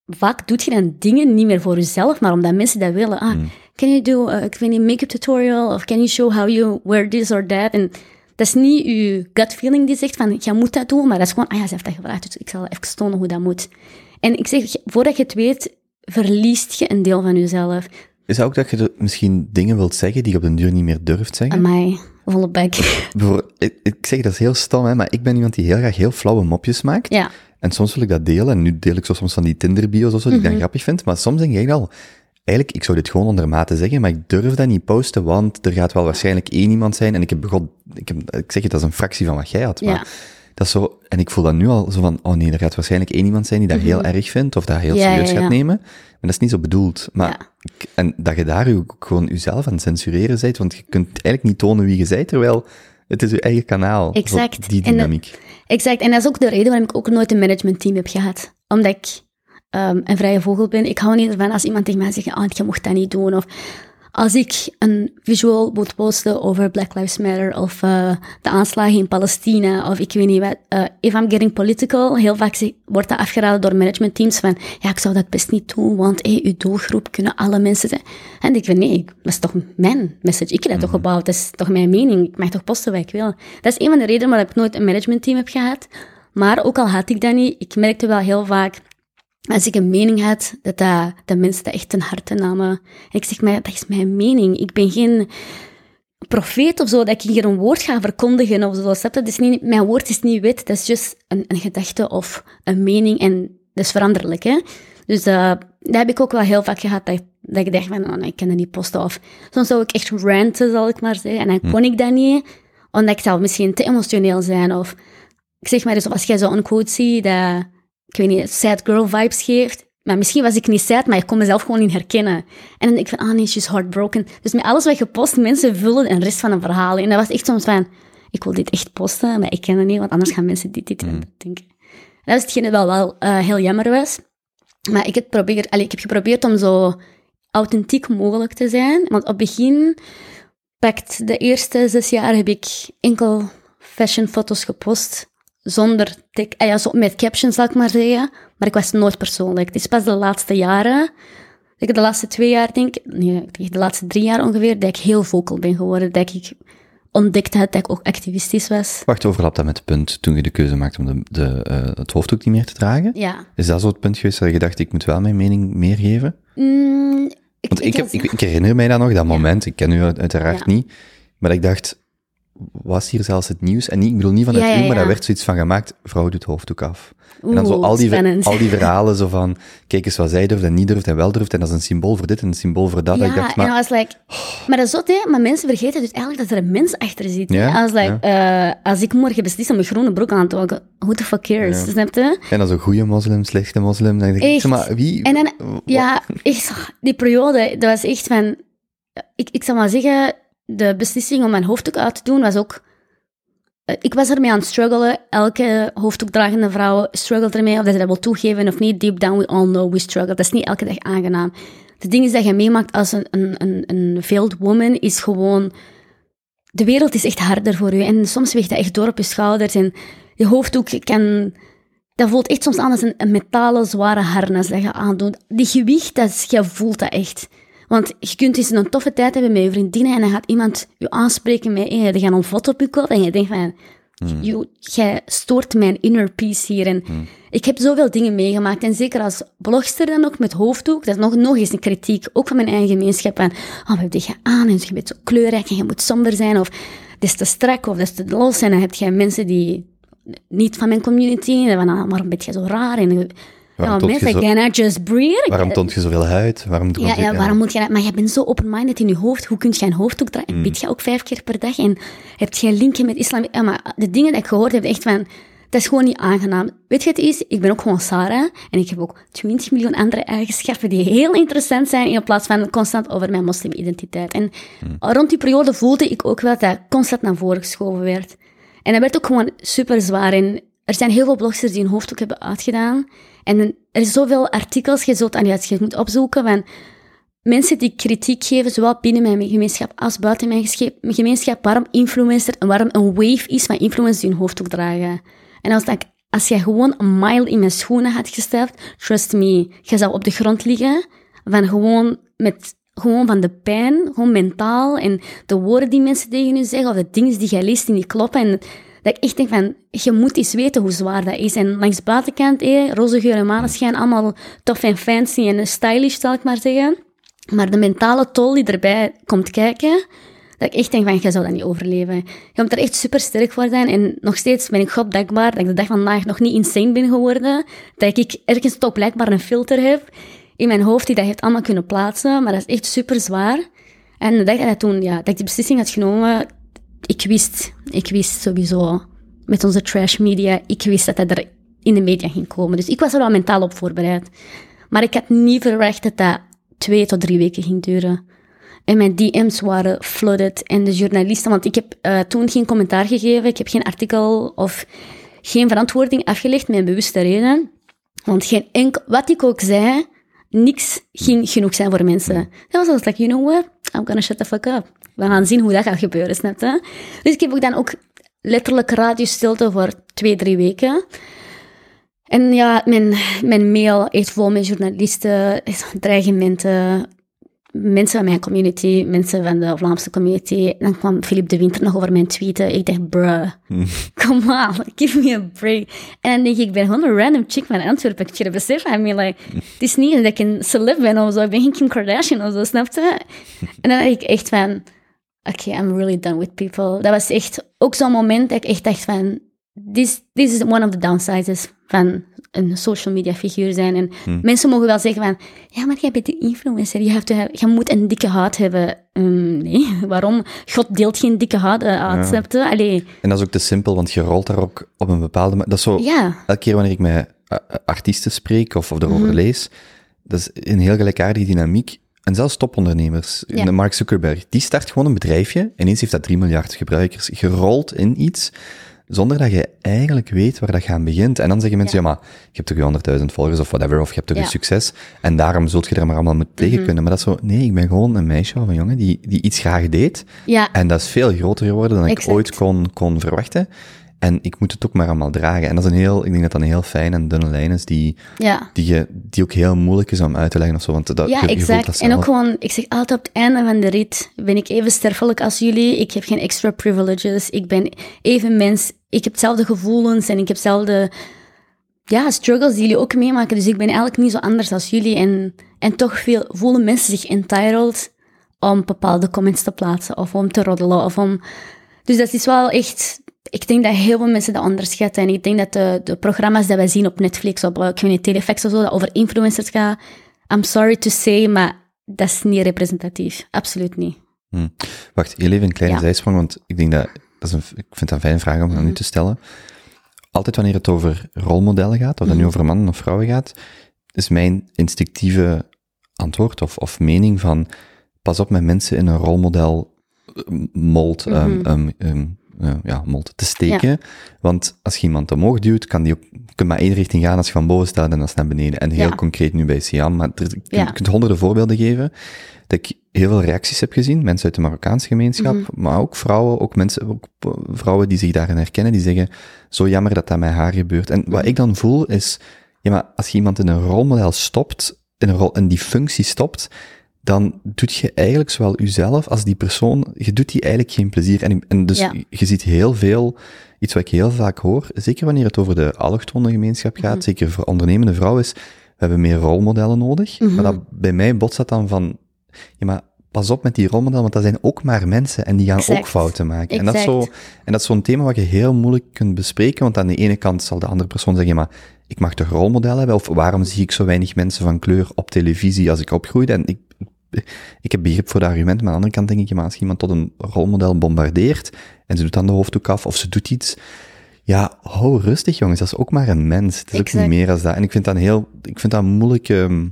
vaak doet je dan dingen niet meer voor jezelf, maar omdat mensen dat willen. Ah, can you do, uh, ik weet niet, make-up tutorial? Of can you show how you wear this or that? En dat is niet je gut feeling die zegt van, je moet dat doen, maar dat is gewoon, ah ja, ze heeft dat gevraagd, dus ik zal even tonen hoe dat moet. En ik zeg, voordat je het weet, verliest je een deel van jezelf.
Is dat ook dat je er misschien dingen wilt zeggen die je op den duur niet meer durft zeggen?
Amai, volle bek.
Ik, ik zeg dat is heel stom, hè, maar ik ben iemand die heel graag heel flauwe mopjes maakt.
Ja.
En soms wil ik dat delen, en nu deel ik zo soms van die Tinder-bio's of zo, die ik dan grappig vind, maar soms denk ik al, eigenlijk, ik zou dit gewoon onder mate zeggen, maar ik durf dat niet posten, want er gaat wel waarschijnlijk één iemand zijn, en ik heb begon, ik, heb, ik zeg het, dat is een fractie van wat jij had, maar
Ja.
dat is zo, en ik voel dat nu al zo van, oh nee, er gaat waarschijnlijk één iemand zijn die dat heel erg vindt, of dat heel
Mhm. Ja,
serieus
ja,
gaat nemen, maar dat is niet zo bedoeld. Maar, en dat je daar ook gewoon jezelf aan het censureren bent, want je kunt eigenlijk niet tonen wie je bent, terwijl het is je eigen kanaal.
Exact.
Die dynamiek.
Exact. En dat is ook de reden waarom ik ook nooit een managementteam heb gehad. Omdat ik ehm, een vrije vogel ben. Ik hou niet ervan als iemand tegen mij zegt, ah, je mocht dat niet doen. Of als ik een visual moet posten over Black Lives Matter of eh, de aanslagen in Palestina of ik weet niet wat. eh, if I'm getting political, heel vaak wordt dat afgeraden door managementteams van, ja, ik zou dat best niet doen, want hey, uw doelgroep kunnen alle mensen zijn. En ik vind, nee, dat is toch mijn message. Ik heb dat toch gebouwd, dat is toch mijn mening. Ik mag toch posten wat ik wil. Dat is een van de redenen waarom ik nooit een managementteam heb gehad. Maar ook al had ik dat niet, ik merkte wel heel vaak als ik een mening had, dat, dat, dat mensen dat echt ten harte namen. En ik zeg, maar dat is mijn mening. Ik ben geen profeet of zo, dat ik hier een woord ga verkondigen of zo. Dat is niet, mijn woord is niet wet, dat is just een, een gedachte of een mening en dat is veranderlijk, hè. Dus uh, dat heb ik ook wel heel vaak gehad, dat, dat ik dacht van, oh, nee, ik kan dat niet posten. Of soms zou ik echt ranten, zal ik maar zeggen, en dan kon ik dat niet, omdat ik zou misschien te emotioneel zijn. Of ik zeg maar eens, als jij zo'n quote ziet dat, ik weet niet, sad girl vibes geeft, maar misschien was ik niet sad, maar ik kon mezelf gewoon niet herkennen. En dan denk ik van, ah nee, she's heartbroken. Dus met alles wat je post, mensen vullen een rest van een verhaal. En dat was echt soms van, ik wil dit echt posten, maar ik ken het niet, want anders gaan mensen dit, dit en dat denken. En dat is hetgene dat wel, wel eh, heel jammer was. Maar ik heb, probeer, allee, ik heb geprobeerd om zo authentiek mogelijk te zijn. Want op het begin, pakt de eerste zes jaar, heb ik enkel fashionfoto's gepost. Zonder tek, ah ja, zo met captions, zal ik maar zeggen. Maar ik was nooit persoonlijk. Het is pas de laatste jaren, ik de laatste twee jaar denk ik, nee, de laatste drie jaar ongeveer, dat ik heel vocal ben geworden. Dat ik ontdekt had dat ik ook activistisch was.
Wacht, overlapt dat met het punt toen je de keuze maakte om de, de, eh, het hoofddoek niet meer te dragen?
Ja.
Is dat zo het punt geweest dat je dacht, ik moet wel mijn mening meer geven?
Mm, ik,
Want ik, heb, ik, ik herinner mij dat nog, dat moment. Ik ken u uit- uiteraard
Ja.
niet. Maar ik dacht, was hier zelfs het nieuws? En niet, ik bedoel niet vanuit
Ja, ja,
u, maar daar werd zoiets van gemaakt, vrouw doet hoofddoek af. en dan zo
Oeh,
al die,
spannend.
al die verhalen zo van, kijk eens wat zij durft en niet durft en wel durft. En dat is een symbool voor dit en een symbool voor dat. ik
Ja, en
maar,
was like... Maar dat is zot, hè? Maar mensen vergeten dus eigenlijk dat er een mens achter zit.
Ja,
was like, eh, als ik morgen beslis om een groene broek aan te trekken, who the fuck cares? Snap je?
en dan zo goede moslim, slechte moslim. Dan denk ik, maar, wie?
En dan, ja, echt, die periode, dat was echt van... Ik, ik zal maar zeggen, de beslissing om mijn hoofddoek uit te doen was ook... eh, Ik was ermee aan het struggelen. Elke hoofddoekdragende vrouw struggelt ermee, of dat ze dat wil toegeven of niet. Deep down, we all know we struggle. Dat is niet elke dag aangenaam. Het ding is dat je meemaakt als een, een, een, een veiled woman, is gewoon... De wereld is echt harder voor je. En soms weegt dat echt door op je schouders. En je hoofddoek kan... Dat voelt echt soms aan als een, metalen zware harnas dat je aandoet. Die gewicht, dat je voelt dat echt. Want je kunt eens een toffe tijd hebben met je vriendinnen en dan gaat iemand je aanspreken met, hey, die gaan een foto pikken en je denkt van, "Yo, jij stoort mijn inner peace hier. En ik heb zoveel dingen meegemaakt en zeker als blogster dan ook met hoofddoek, dat is nog, nog eens een kritiek, ook van mijn eigen gemeenschap, van, oh, wat heb je aan en je bent zo kleurrijk en je moet somber zijn of dat is te strak of dat is te los en dan heb je mensen die niet van mijn community. En van, ah, waarom ben je zo raar? En
Waarom
Ja,
toont
mensen,
je zo-
can I just breathe?
Waarom toont je zoveel huid? Waarom
Ja, ja, waarom moet je dat? Maar je bent zo open-minded in je hoofd. Hoe kun je een hoofddoek dragen? En bid je ook vijf keer per dag? En heb je linken met islam? Ja, maar de dingen die ik gehoord heb, echt van... Dat is gewoon niet aangenaam. Weet je het is? Ik ben ook gewoon Sarah. En ik heb ook 20 miljoen andere eigenschappen die heel interessant zijn, in plaats van constant over mijn moslimidentiteit. En rond die periode voelde ik ook wel dat dat constant naar voren geschoven werd. En dat werd ook gewoon super zwaar. En er zijn heel veel bloggers die een hoofddoek hebben uitgedaan. En er is zoveel artikels, je zult aan je moet opzoeken van mensen die kritiek geven, zowel binnen mijn gemeenschap als buiten mijn gemeenschap, waarom influencer en waarom een wave is van influencers die een hoofddoek dragen. En als, dat, als jij gewoon een mile in mijn schoenen had gestapt, trust me, je zou op de grond liggen van gewoon met gewoon van de pijn, gewoon mentaal en de woorden die mensen tegen je zeggen of de dingen die jij leest die niet kloppen. En dat ik echt denk van, je moet eens weten hoe zwaar dat is. En langs de buitenkant, eh, roze geur en maneschijn, allemaal tof en fancy en stylish, zal ik maar zeggen. Maar de mentale tol die erbij komt kijken, dat ik echt denk van, jij zou dat niet overleven. Je moet er echt super sterk voor zijn. En nog steeds ben ik God dankbaar dat ik de dag van vandaag nog niet insane ben geworden. Dat ik ergens toch blijkbaar een filter heb in mijn hoofd die dat heeft allemaal kunnen plaatsen. Maar dat is echt super zwaar. En de dag dat, toen, ja, dat ik die beslissing had genomen, ik wist, ik wist sowieso met onze trash media, ik wist dat dat er in de media ging komen. Dus ik was er wel mentaal op voorbereid. Maar ik had niet verwacht dat dat twee tot drie weken ging duren. En mijn DM's waren flooded. En de journalisten, want ik heb eh, toen geen commentaar gegeven, ik heb geen artikel of geen verantwoording afgelegd een bewuste reden. Want geen enkel, wat ik ook zei, niks ging genoeg zijn voor mensen. Dat was als like, you know what, I'm gonna shut the fuck up. We gaan zien hoe dat gaat gebeuren, snap je? Dus ik heb ook dan ook letterlijk radiostilte voor twee, drie weken. En ja, mijn, mijn mail echt vol met journalisten, dreigementen, mensen van mijn community, mensen van de Vlaamse community. Dan kwam Philippe de Winter nog over mijn tweeten. Ik dacht, bruh, come on, give me a break. En dan denk ik, ik ben gewoon een random chick van Antwerpen. Ik je besef, I mean, like, het is niet dat ik een celeb ben of zo. Ik ben geen Kim Kardashian of zo, snap je? En dan dacht ik echt van, oké, I'm really done with people. Dat was echt ook zo'n moment dat ik echt dacht van, this, this is one of the downsides van een social media figuur zijn. En mensen mogen wel zeggen van, ja, maar jij bent een influencer, je, have, je moet een dikke huid hebben. Mm, nee, waarom? God deelt geen dikke huid eh, uit? Allee,
En dat is ook te simpel, want je rolt daar ook op een bepaalde... Dat is zo...
ja,
Elke keer wanneer ik met eh, artiesten spreek of, of erover
Mhm.
lees, dat is een heel gelijkaardige dynamiek. En zelfs topondernemers,
Ja.
Mark Zuckerberg, die start gewoon een bedrijfje. Ineens heeft dat 3 miljard gebruikers. Je rolt in iets zonder dat je eigenlijk weet waar dat gaan begint. En dan zeggen mensen, ja,
Ja.
maar je hebt toch je 100.000 volgers of whatever, of je hebt toch
Ja. Mhm.
een succes. En daarom zult je er maar allemaal mee tegen kunnen. Maar dat is zo, nee, ik ben gewoon een meisje of een jongen die, die iets graag deed.
ja,
En dat is veel groter geworden dan ik ooit kon, kon verwachten. En ik moet het ook maar allemaal dragen. En dat is een heel, ik denk dat dat een heel fijn en dunne lijn is, die,
ja.
die, je, die ook heel moeilijk is om uit te leggen of zo. Want dat,
Ja,
je, je dat
exact. En ook gewoon, ik zeg altijd op het einde van de rit ben ik even sterfelijk als jullie. Ik heb geen extra privileges. Ik ben even mens. Ik heb hetzelfde gevoelens en ik heb hetzelfde ja, struggles die jullie ook meemaken. Dus ik ben eigenlijk niet zo anders als jullie. En, en toch veel, voelen mensen zich entitled om bepaalde comments te plaatsen of om te roddelen. Of om... Dus dat is wel echt... Ik denk dat heel veel mensen dat onderschatten. En ik denk dat de, de programma's die wij zien op Netflix, op eh, ik weet niet, Telefax of zo, dat over influencers gaat, I'm sorry to say, maar dat is niet representatief. Absoluut niet.
Wacht, heel even een kleine
Ja.
zijsprong, want ik denk dat, dat is een, ik vind dat een fijne vraag om aan u
Mhm.
te stellen. Altijd wanneer het over rolmodellen gaat, of dat nu
Mhm.
over mannen of vrouwen gaat, is mijn instinctieve antwoord of, of mening van, pas op met mensen in een rolmodel eh, mold, ehm,
Mhm.
ehm, ehm, eh, ja, mold te steken. Want als je iemand omhoog duwt, kan die ook, kunt maar één richting gaan als je van boven staat en als naar beneden. En heel
Ja.
concreet nu bij Siam, maar er, je kunt- honderden voorbeelden geven dat ik heel veel reacties heb gezien, mensen uit de Marokkaanse gemeenschap,
Mhm.
maar ook vrouwen, ook mensen, ook vrouwen die zich daarin herkennen, die zeggen, zo jammer dat dat met haar gebeurt. En
Mhm.
wat ik dan voel is, ja, maar als je iemand in een rolmodel stopt, in, een rol, in die functie stopt, dan doet je eigenlijk zowel jezelf als die persoon, je doet die eigenlijk geen plezier. En, en dus
Ja.
je ziet heel veel, iets wat ik heel vaak hoor, zeker wanneer het over de allochtone gemeenschap gaat,
Mhm.
zeker voor ondernemende vrouwen, is, we hebben meer rolmodellen nodig.
Mhm.
Maar dat, bij mij botst dat dan van, ja, maar pas op met die rolmodellen, want dat zijn ook maar mensen en die gaan
Exact.
ook fouten maken. En dat, is zo, en dat is zo'n thema wat je heel moeilijk kunt bespreken, want aan de ene kant zal de andere persoon zeggen, maar ik mag toch rolmodellen hebben? Of waarom zie ik zo weinig mensen van kleur op televisie als ik opgroeide? En ik, ik heb begrip voor dat argument, maar aan de andere kant denk ik, ja, maar als iemand tot een rolmodel bombardeert en ze doet dan de hoofddoek af of ze doet iets, ja, hou rustig jongens, dat is ook maar een mens. Het is ook niet meer als dat. En ik vind dat een heel, ik vind dat een moeilijke ehm,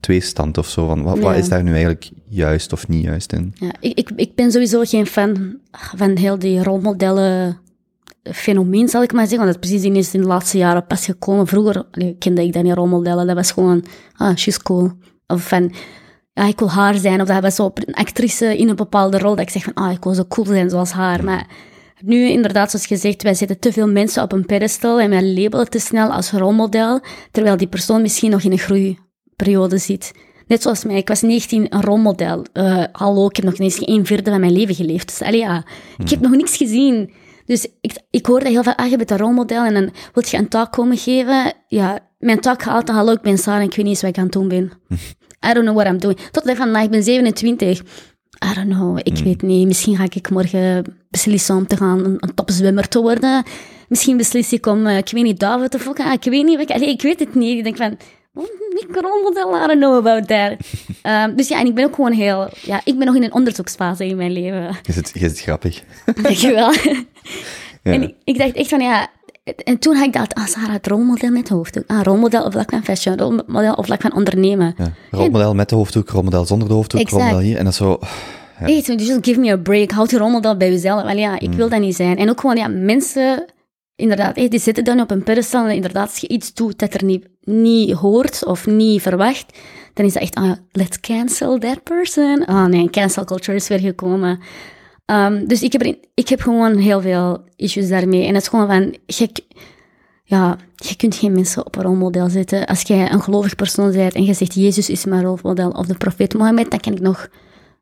tweestand of zo, van wat, wat is daar nu eigenlijk juist of niet juist in?
Ja, ik, ik, ik ben sowieso geen fan van heel die rolmodellen fenomeen, zal ik maar zeggen. Want dat precies is in de laatste jaren pas gekomen. Vroeger kende ik dat niet, rolmodellen. Dat was gewoon, ah, she's cool. Of van, ja, ik wil haar zijn. Of dat was zo een actrice in een bepaalde rol. Dat ik zeg van, ah, ik wil zo cool zijn zoals haar. Maar nu, inderdaad, zoals gezegd, wij zetten te veel mensen op een pedestal en wij labelen te snel als rolmodel, terwijl die persoon misschien nog in een groeiperiode zit. Net zoals mij, ik was 19 een rolmodel. Eh, hallo, ik heb nog ineens een vierde van mijn leven geleefd. Dus, allee, ja, ik heb nog niks gezien. Dus ik, ik hoorde heel vaak, ah, je bent een rolmodel en dan wil je een taak komen geven. Ja, mijn taak gaat altijd, hallo, ik ben Sarah en ik weet niet eens wat ik aan het doen ben. I don't know what I'm doing. Tot ik van, nou, ik ben 27. I don't know, ik weet niet. Misschien ga ik morgen beslissen om te gaan een, een topzwemmer te worden. Misschien beslis ik om, eh, ik weet niet, duiven te fokken. Ah, ik weet niet, ik, allee, ik weet het niet. Ik denk van, oh, ik I don't know about that. Ehm, dus ja, en ik ben ook gewoon heel, ja, ik ben nog in een onderzoeksfase in mijn leven.
Je zit, je zit grappig.
Dankjewel.
Ja.
En ik, ik dacht echt van, ja... En toen had ik dat, ah, Sarah, het rolmodel met hoofddoek. Ah, rolmodel op vlak van fashion, rolmodel op vlak van ondernemen.
Ja. Rolmodel met de hoofddoek, rolmodel zonder de hoofddoek,
Exact.
rolmodel hier. En dat zo... Ja.
Echt, just give me a break. Houd je rolmodel bij jezelf. Wel ja, ik
Mm.
wil dat niet zijn. En ook gewoon, ja, mensen... Inderdaad, hey, die zitten dan op een pedestal en inderdaad, als je iets doet dat er niet, niet hoort of niet verwacht, dan is dat echt, ah, let's cancel that person. Oh nee, cancel culture is weer gekomen. Ehm, dus ik heb, ik heb gewoon heel veel issues daarmee. En het is gewoon van, je, ja, je kunt geen mensen op een rolmodel zetten. Als jij een gelovig persoon bent en je zegt, Jezus is mijn rolmodel, of de profeet Mohammed, dan kan ik nog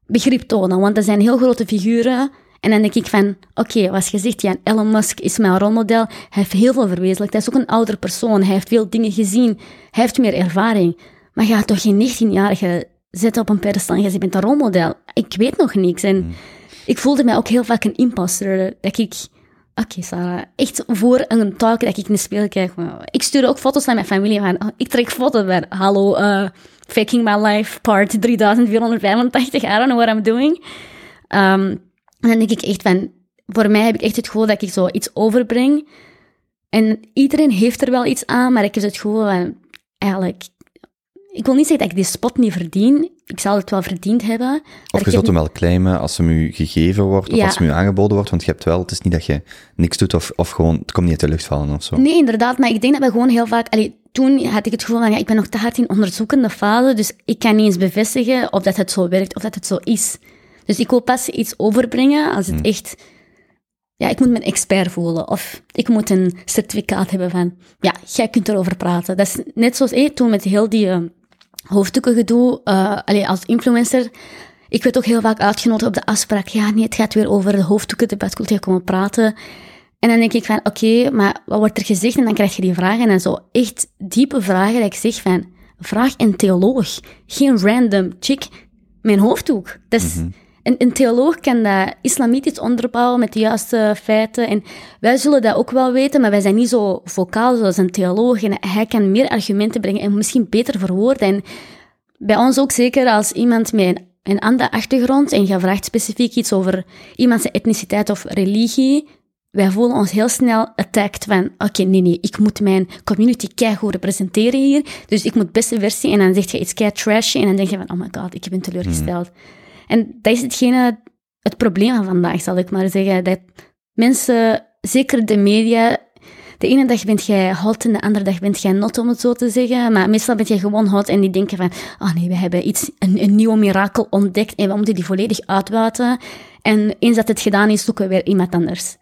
begrip tonen. Want dat zijn heel grote figuren. En dan denk ik van, oké, was gezegd, ja, Elon Musk is mijn rolmodel. Hij heeft heel veel verwezenlijkt. Hij is ook een ouder persoon. Hij heeft veel dingen gezien. Hij heeft meer ervaring. Maar je gaat toch geen 19-jarige zetten op een pedestal en je zegt, je bent een rolmodel. Ik weet nog niks. En ik voelde mij ook heel vaak een imposter. Dat ik, oké Sarah, echt voor een talk dat ik de speel krijg. Ik stuur ook foto's naar mijn familie van, ik trek foto's van, hallo, eh, faking my life, part 3485, I don't know what I'm doing. Ehm, en dan denk ik echt van, voor mij heb ik echt het gevoel dat ik zo iets overbreng. En iedereen heeft er wel iets aan, maar ik heb het gevoel van, eigenlijk, ik wil niet zeggen dat ik die spot niet verdien. Ik zal het wel verdiend hebben.
Of je zult hem wel claimen als hem u gegeven wordt, of
Ja.
als hem u aangeboden wordt, want je hebt wel, het is niet dat je niks doet, of, of gewoon, het komt niet uit de lucht vallen of zo.
Nee, inderdaad, maar ik denk dat we gewoon heel vaak... Allee, toen had ik het gevoel van, ja, ik ben nog te hard in onderzoekende fase, dus ik kan niet eens bevestigen of dat het zo werkt, of dat het zo is. Dus ik wil pas iets overbrengen als het echt... Ja, ik moet me een expert voelen, of ik moet een certificaat hebben van, ja, jij kunt erover praten. Dat is net zoals eh, toen met heel die uh, hoofddoeken gedoe, uh, allee, als influencer... Ik werd ook heel vaak uitgenodigd op de afspraak. Ja, nee, het gaat weer over de hoofddoekendebat. Kun je komen praten? En dan denk ik van, oké, maar wat wordt er gezegd? En dan krijg je die vragen en zo echt diepe vragen dat ik zeg van, vraag een theoloog. Geen random chick mijn hoofddoek. Dat is, mm-hmm. Een, theoloog kan dat islamitisch onderbouwen met de juiste feiten. En wij zullen dat ook wel weten, maar wij zijn niet zo vocaal zoals een theoloog. En hij kan meer argumenten brengen en misschien beter verwoorden. En bij ons ook zeker als iemand met een, andere achtergrond en je vraagt specifiek iets over iemands etniciteit of religie, wij voelen ons heel snel attacked van, oké, nee, nee, ik moet mijn community keigoed representeren hier, dus ik moet beste versie, en dan zeg je iets kei trashy, en dan denk je van, oh my god, ik ben teleurgesteld. Mm. En dat is hetgene, het probleem van vandaag, zal ik maar zeggen, dat mensen, zeker de media, de ene dag bent jij hot en de andere dag bent jij not, om het zo te zeggen, maar meestal ben je gewoon hot en die denken van, oh nee, we hebben iets, een, een nieuw mirakel ontdekt en we moeten die volledig uitbuiten, en eens dat het gedaan is, zoeken we weer iemand anders.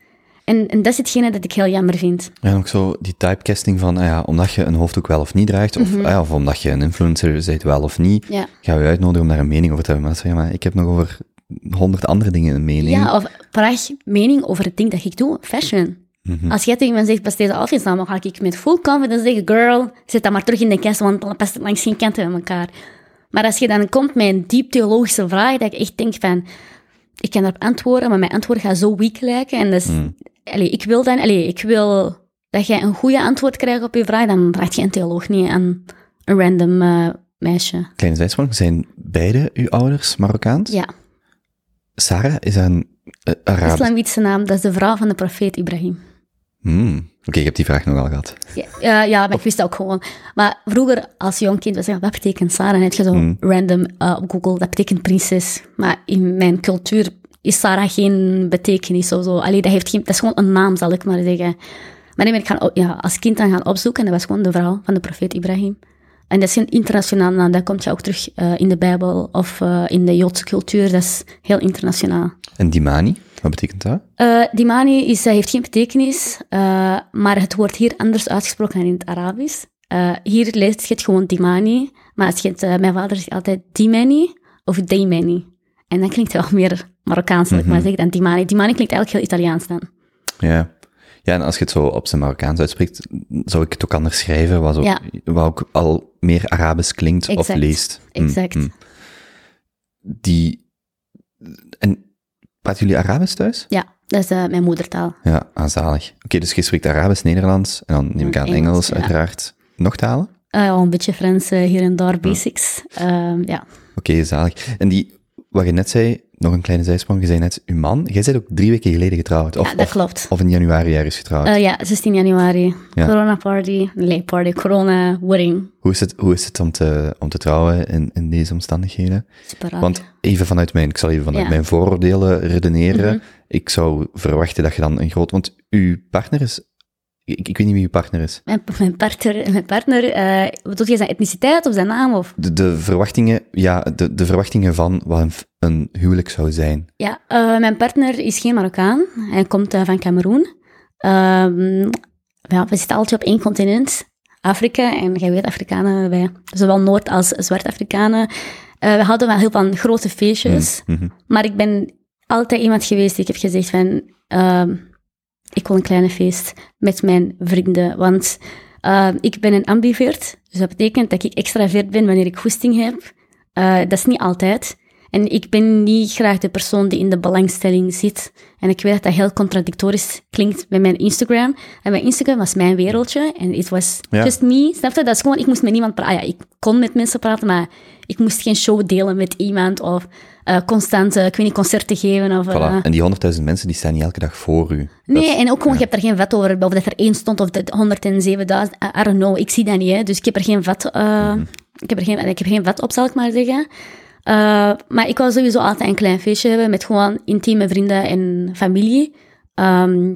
En, en, dat is hetgene dat ik heel jammer vind.
Ja, ook zo die typecasting van, ah ja, omdat je een hoofddoek wel of niet draagt, of, mm-hmm. ah ja, of omdat je een influencer bent wel of niet,
ja.
gaan we je uitnodigen om daar een mening over te hebben. Maar, zeg maar ik heb nog over honderd andere dingen een mening.
Ja, of vraag mening over het ding dat ik doe, fashion. Mm-hmm. Als jij tegen me zegt, pas deze outfit aan, dan ga ik met full confidence zeggen, girl, zet dat maar terug in de kast, want dan past het langs geen kanten met elkaar. Maar als je dan komt met een diep theologische vraag, dat ik echt denk van, ik kan daarop antwoorden, maar mijn antwoord gaat zo weak lijken. En is, mm. allee, ik wil dan, allee, ik wil dat jij een goede antwoord krijgt op je vraag, dan vraag je een theoloog niet aan een random eh, meisje.
Kleine zijsprong, zijn beide uw ouders Marokkaans?
Ja,
Sarah is een uh, Arabisch.
islamitische naam, dat is de vrouw van de profeet Ibrahim.
Hmm. Oké, ik heb die vraag nogal gehad.
Ja, ja, ja, maar ik wist dat ook gewoon. Maar vroeger, als jong kind, was ik, wat betekent Sarah? En heb je zo
Hmm.
random uh, op Google, dat betekent prinses. Maar in mijn cultuur is Sarah geen betekenis of zo. Allee, dat, heeft geen, dat is gewoon een naam, zal ik maar zeggen. Maar ben ik gaan, op- ja, als kind dan gaan opzoeken en dat was gewoon de vrouw van de profeet Ibrahim. En dat is geen internationaal naam, dat komt je ook terug eh, in de Bijbel of eh, in de Joodse cultuur. Dat is heel internationaal.
En Dimani, wat betekent dat?
Eh, Dimani is, heeft geen betekenis, eh, maar het wordt hier anders uitgesproken dan in het Arabisch. Eh, hier leest je het gewoon Dimani, maar het, eh, mijn vader zegt altijd Dimani of Dimani. En dan klinkt het wel meer Marokkaans, zal ik maar zeggen, dan Dimani. Dimani klinkt eigenlijk heel Italiaans dan.
Ja. Ja, en als je het zo op zijn Marokkaans uitspreekt, zou ik het ook anders schrijven, wat, ook,
Ja.
wat ook al meer Arabisch klinkt of leest. Mm,
Exact.
mm. Die... En praten jullie Arabisch thuis?
Ja, dat is eh, mijn moedertaal.
Ja, aanzalig. Oké, dus je spreekt Arabisch, Nederlands, en dan neem ik aan
Engels,
Engels,
ja.
uiteraard. Nog talen?
Eh, al een beetje Frans eh, hier en daar, basics. Ehm, ja.
Oké, zalig. En die, wat je net zei, nog een kleine zijsprong, je zei net, uw man, jij bent ook drie weken geleden getrouwd. Of,
ja, dat
of,
klopt.
of in januari ergens getrouwd.
Eh, ja, 16 januari.
Ja.
Corona party. Nee, party. Corona wedding.
Hoe is het, hoe is het om, te, om te trouwen in, in deze omstandigheden?
Super.
Want even vanuit mijn, ik zal even vanuit
Ja.
mijn vooroordelen redeneren.
Mhm.
Ik zou verwachten dat je dan een groot, want uw partner is, ik, ik weet niet wie uw partner is.
Mijn, mijn partner, mijn partner eh bedoel je zijn etniciteit of zijn naam? Of?
De, de verwachtingen, ja, de, de verwachtingen van wat een, een huwelijk zou zijn.
Ja, eh, mijn partner is geen Marokkaan. Hij komt eh, van Cameroen. Ehm, ja, we zitten altijd op één continent, Afrika. En jij weet, Afrikanen, wij, zowel Noord- als Zwart-Afrikanen, we houden wel heel van grote feestjes.
Mhm.
Maar ik ben altijd iemand geweest die ik heb gezegd van... ik wil een kleine feest met mijn vrienden, want eh, ik ben een ambivert. Dus dat betekent dat ik extravert ben wanneer ik goesting heb. Eh, dat is niet altijd. En ik ben niet graag de persoon die in de belangstelling zit. En ik weet dat dat heel contradictorisch klinkt met mijn Instagram. En mijn Instagram was mijn wereldje. En it was
Ja.
just me. Snap je? Dat is gewoon, ik moest met niemand praten. Ah ja, ik kon met mensen praten, maar ik moest geen show delen met iemand. Of eh, constant, eh, ik weet niet, concerten geven. Of,
Voilà.
eh,
En die honderdduizend mensen, die staan niet elke dag voor u.
Nee,
is-
en ook gewoon, je hebt er geen vet over. Of dat er één stond of dat 107.000. I, don't know, ik zie dat niet. Hè. Dus ik heb er geen vet, eh, ik heb er geen, ik heb geen vet op, zal ik maar zeggen. Eh, maar ik wil sowieso altijd een klein feestje hebben met gewoon intieme vrienden en familie. Ehm,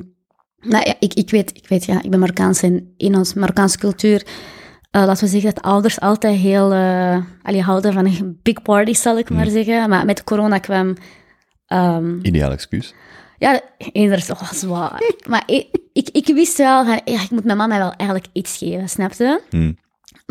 nou ja, ik, ik, weet, ik weet, ja, ik ben Marokkaans en in onze Marokkaanse cultuur, eh, laten we zeggen dat ouders altijd heel, eh allee, houden van een big party, zal ik maar zeggen. Maar met corona kwam... ehm,
Ideaal excuus.
ja, inderdaad, oh, zwaar. Maar ik, ik, ik wist wel van, ja, ik moet mijn mama wel eigenlijk iets geven, snap je?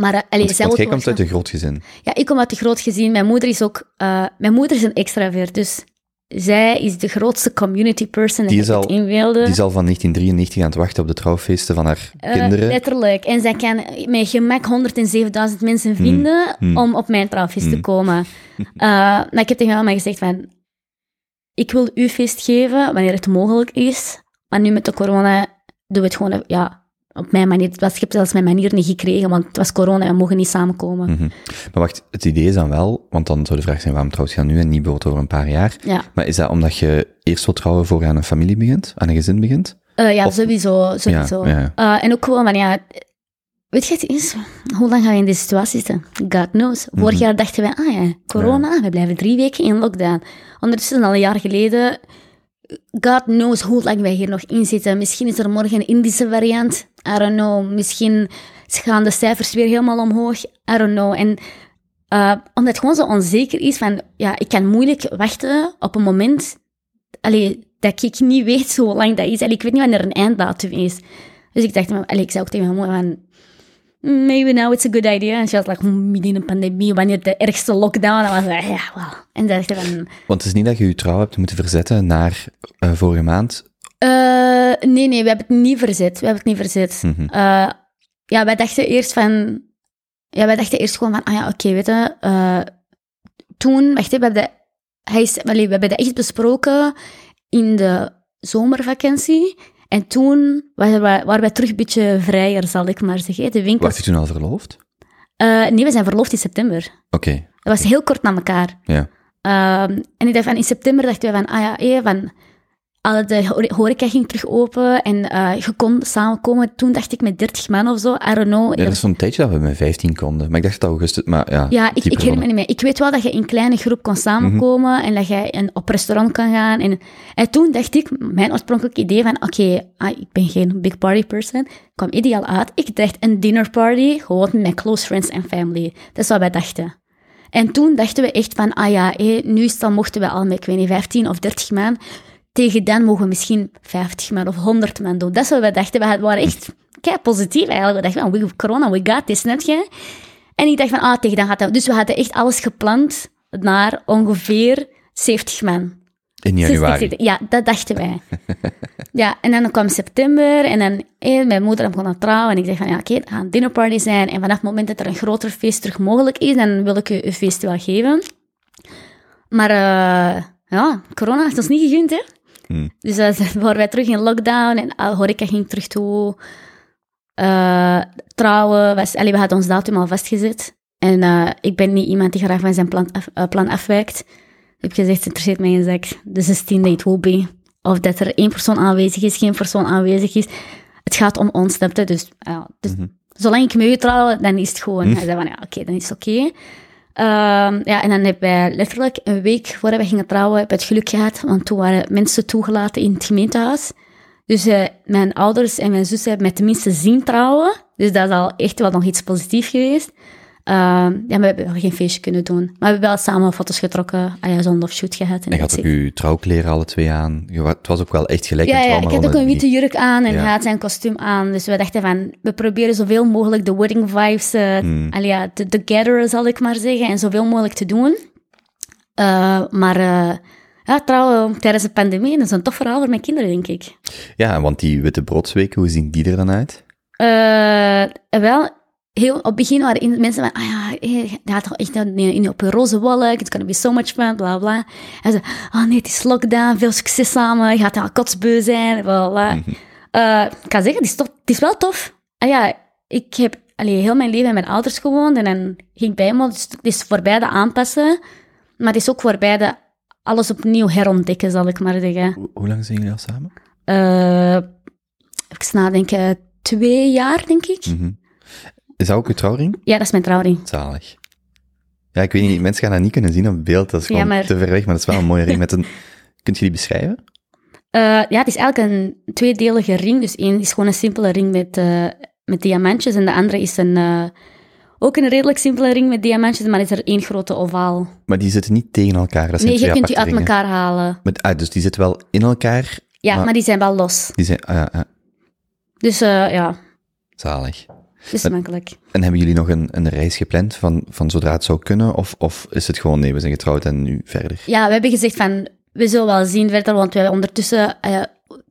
Maar uh, allee,
Want,
zij
want
wil
jij komt uit een groot gezin.
Ja, ik kom uit een groot gezin. Mijn moeder is ook... eh, mijn moeder is een extravert, dus zij is de grootste community person
Die is al-. Die is al van 1993 aan het wachten op de trouwfeesten van haar
Eh,
kinderen.
letterlijk. En zij kan met gemak 107.000 mensen vinden
Hmm.
om op mijn trouwfeest te
Hmm.
komen. Eh, maar ik heb tegen mama gezegd van... Ik wil u feest geven wanneer het mogelijk is. Maar nu met de corona doen we het gewoon ja, op mijn manier. Was, ik heb zelfs mijn manier niet gekregen, want het was corona en we mogen niet samenkomen.
Mhm. Maar wacht, het idee is dan wel, want dan zou de vraag zijn, waarom trouwt je dan nu en niet bijvoorbeeld over een paar jaar?
Ja,
Maar is dat omdat je eerst wil trouwen voor je aan een familie begint, aan een gezin begint?
Eh, ja
Of-
sowieso. sowieso.
Ja, ja.
Eh, en ook gewoon van ja... Weet je, het is, hoe lang gaan we in deze situatie zitten? God knows. Vorig
Mhm.
jaar dachten we, ah ja, corona, we blijven drie weken in lockdown. Ondertussen, al een jaar geleden, God knows hoe lang wij hier nog in zitten. Misschien is er morgen een Indische variant. I don't know. Misschien gaan de cijfers weer helemaal omhoog. I don't know. En eh, omdat het gewoon zo onzeker is van, ja, ik kan moeilijk wachten op een moment allee, dat ik niet weet hoe lang dat is. Allee, ik weet niet wanneer een einddatum is. Dus ik dacht, allee, ik zei ook tegen mijn moeder van, "Mm, maybe now it's a good idea. En ze was like, "Hmm, midden in een pandemie, wanneer de ergste lockdown, dan was ja, wel. En ik van,
Want het is niet dat je je trouw hebt moeten verzetten naar eh, vorige maand.
eh, nee, nee, we hebben het niet verzet. We hebben het niet verzet.
Mhm.
Eh, ja, wij dachten eerst van... Ja, wij dachten eerst gewoon van, ah ja, oké, weet je... toen, wacht, we hebben, hij is, allee, we hebben dat echt besproken in de zomervakantie. En toen waren wij, waren wij terug een beetje vrijer, zal ik maar zeggen. De winkels...
Was je toen al verloofd?
Eh, nee, we zijn verloofd in september.
Oké,
Dat was heel kort na elkaar.
ja.
Ehm, en ik dacht van, in september dachten we van, ah ja, hé, van, alle de hore- horeca ging terug open en eh, je kon samenkomen. Toen dacht ik met 30 man of zo, I don't know.
Ja, dat is zo'n tijdje dat we met 15 konden. Maar ik dacht dat augustus, maar ja.
Ja, ik, ik herinner me niet meer. Ik weet wel dat je in kleine groep kon samenkomen en dat je een, op restaurant kan gaan. En, en toen dacht ik, mijn oorspronkelijke idee van, oké, ah, ik ben geen big party person, kwam ideaal uit. Ik dacht een dinner party, gewoon met mijn close friends en family. Dat is wat wij dachten. En toen dachten we echt van, ah ja, hé, nu is dan mochten we al met, ik weet niet, 15 of 30 man. Tegen dan mogen we misschien 50 man of 100 man doen. Dat is wat wij dachten. We waren echt kei positief eigenlijk. We dachten van, we, corona, we got this, net je? En ik dacht van, ah, tegen dan gaat dat... Dus we hadden echt alles gepland naar ongeveer 70 man.
In
60,
januari.
70. Ja, dat dachten wij. ja, en dan kwam september en dan... eh, mijn moeder begon aan trouwen en ik zei van, ja, oké, het gaat een dinnerparty zijn. En vanaf het moment dat er een groter feest terug mogelijk is, dan wil ik u uw feest wel geven. Maar eh, ja, corona heeft ons niet gegund, hè.
Hmm.
Dus dan waren wij terug in lockdown en uh, horeca ging terug toe. Eh, trouwen, was, allee, we hadden ons datum al vastgezet. En eh, ik ben niet iemand die graag van zijn plan, af, eh, plan afwijkt. Ik heb gezegd, het interesseert mij geen zak. De 16 it will be. Of dat er één persoon aanwezig is, geen persoon aanwezig is. Het gaat om ons, snap je? Dus, ja, dus zolang ik met u trouw, dan is het gewoon. Hij zei van, ja, oké, dan is het oké. Ehm, ja, en dan hebben wij letterlijk een week voordat we gingen trouwen, heb ik het geluk gehad, want toen waren mensen toegelaten in het gemeentehuis. Dus eh, mijn ouders en mijn zus hebben mij tenminste zien trouwen. Dus dat is al echt wel nog iets positiefs geweest. Ehm, ja, we hebben geen feestje kunnen doen. Maar we hebben wel samen foto's getrokken, ah ja, zonder shoot gehad. En
En je had ook je trouwkleren alle twee aan. Het was ook wel echt gelijk
Ja, ja, ik had ook een witte jurk aan en
Ja.
hij had zijn kostuum aan. Dus we dachten van, we proberen zoveel mogelijk de wedding vibes, allee, ja, te gatheren, zal ik maar zeggen, en zoveel mogelijk te doen. Eh, maar eh, ja, trouwen tijdens de pandemie, dat is een tof verhaal voor mijn kinderen, denk ik.
Ja, want die witte broodsweken, hoe zien die er dan uit?
Wel, heel, op het begin waren mensen van, ah ja, je gaat toch echt in, in, op een roze wolk, it's gonna be so much fun, bla bla. En ze, oh nee, het is lockdown, veel succes samen, je gaat al kotsbeu zijn, bla bla. Eh, ik kan zeggen, het is, tof, het is wel tof. Ah ja, ik heb allee, heel mijn leven met mijn ouders gewoond en dan ging ik bij me, dus het is voor beide aanpassen, maar het is ook voor beide alles opnieuw herontdekken, zal ik maar zeggen.
Hoe, hoe lang zijn jullie al samen?
Eh even nadenken, twee jaar, denk ik.
Mhm. Is dat ook uw trouwring?
Ja, dat is mijn trouwring.
Zalig. Ja, ik weet niet, mensen gaan dat niet kunnen zien op beeld, dat is
Ja,
gewoon
maar-
te ver weg, maar dat is wel een mooie ring met een... Kunt je die beschrijven?
Eh, ja, het is eigenlijk een tweedelige ring. Dus één is gewoon een simpele ring met, eh, met diamantjes. En de andere is een, eh, ook een redelijk simpele ring met diamantjes, maar is er één grote ovaal.
Maar die zitten niet tegen elkaar, dat zijn
Nee, je kunt die uit
ringen.
elkaar halen.
Met, ah, dus die zitten wel in elkaar,
Ja,
Maar-
maar, die zijn wel los.
die zijn... ah, ja, ja,
Dus ja,
zalig.
Makkelijk.
En hebben jullie nog een, een reis gepland van, van zodra het zou kunnen? Of, of is het gewoon, nee, we zijn getrouwd en nu verder?
Ja, we hebben gezegd van, we zullen wel zien verder, want we hebben ondertussen, eh,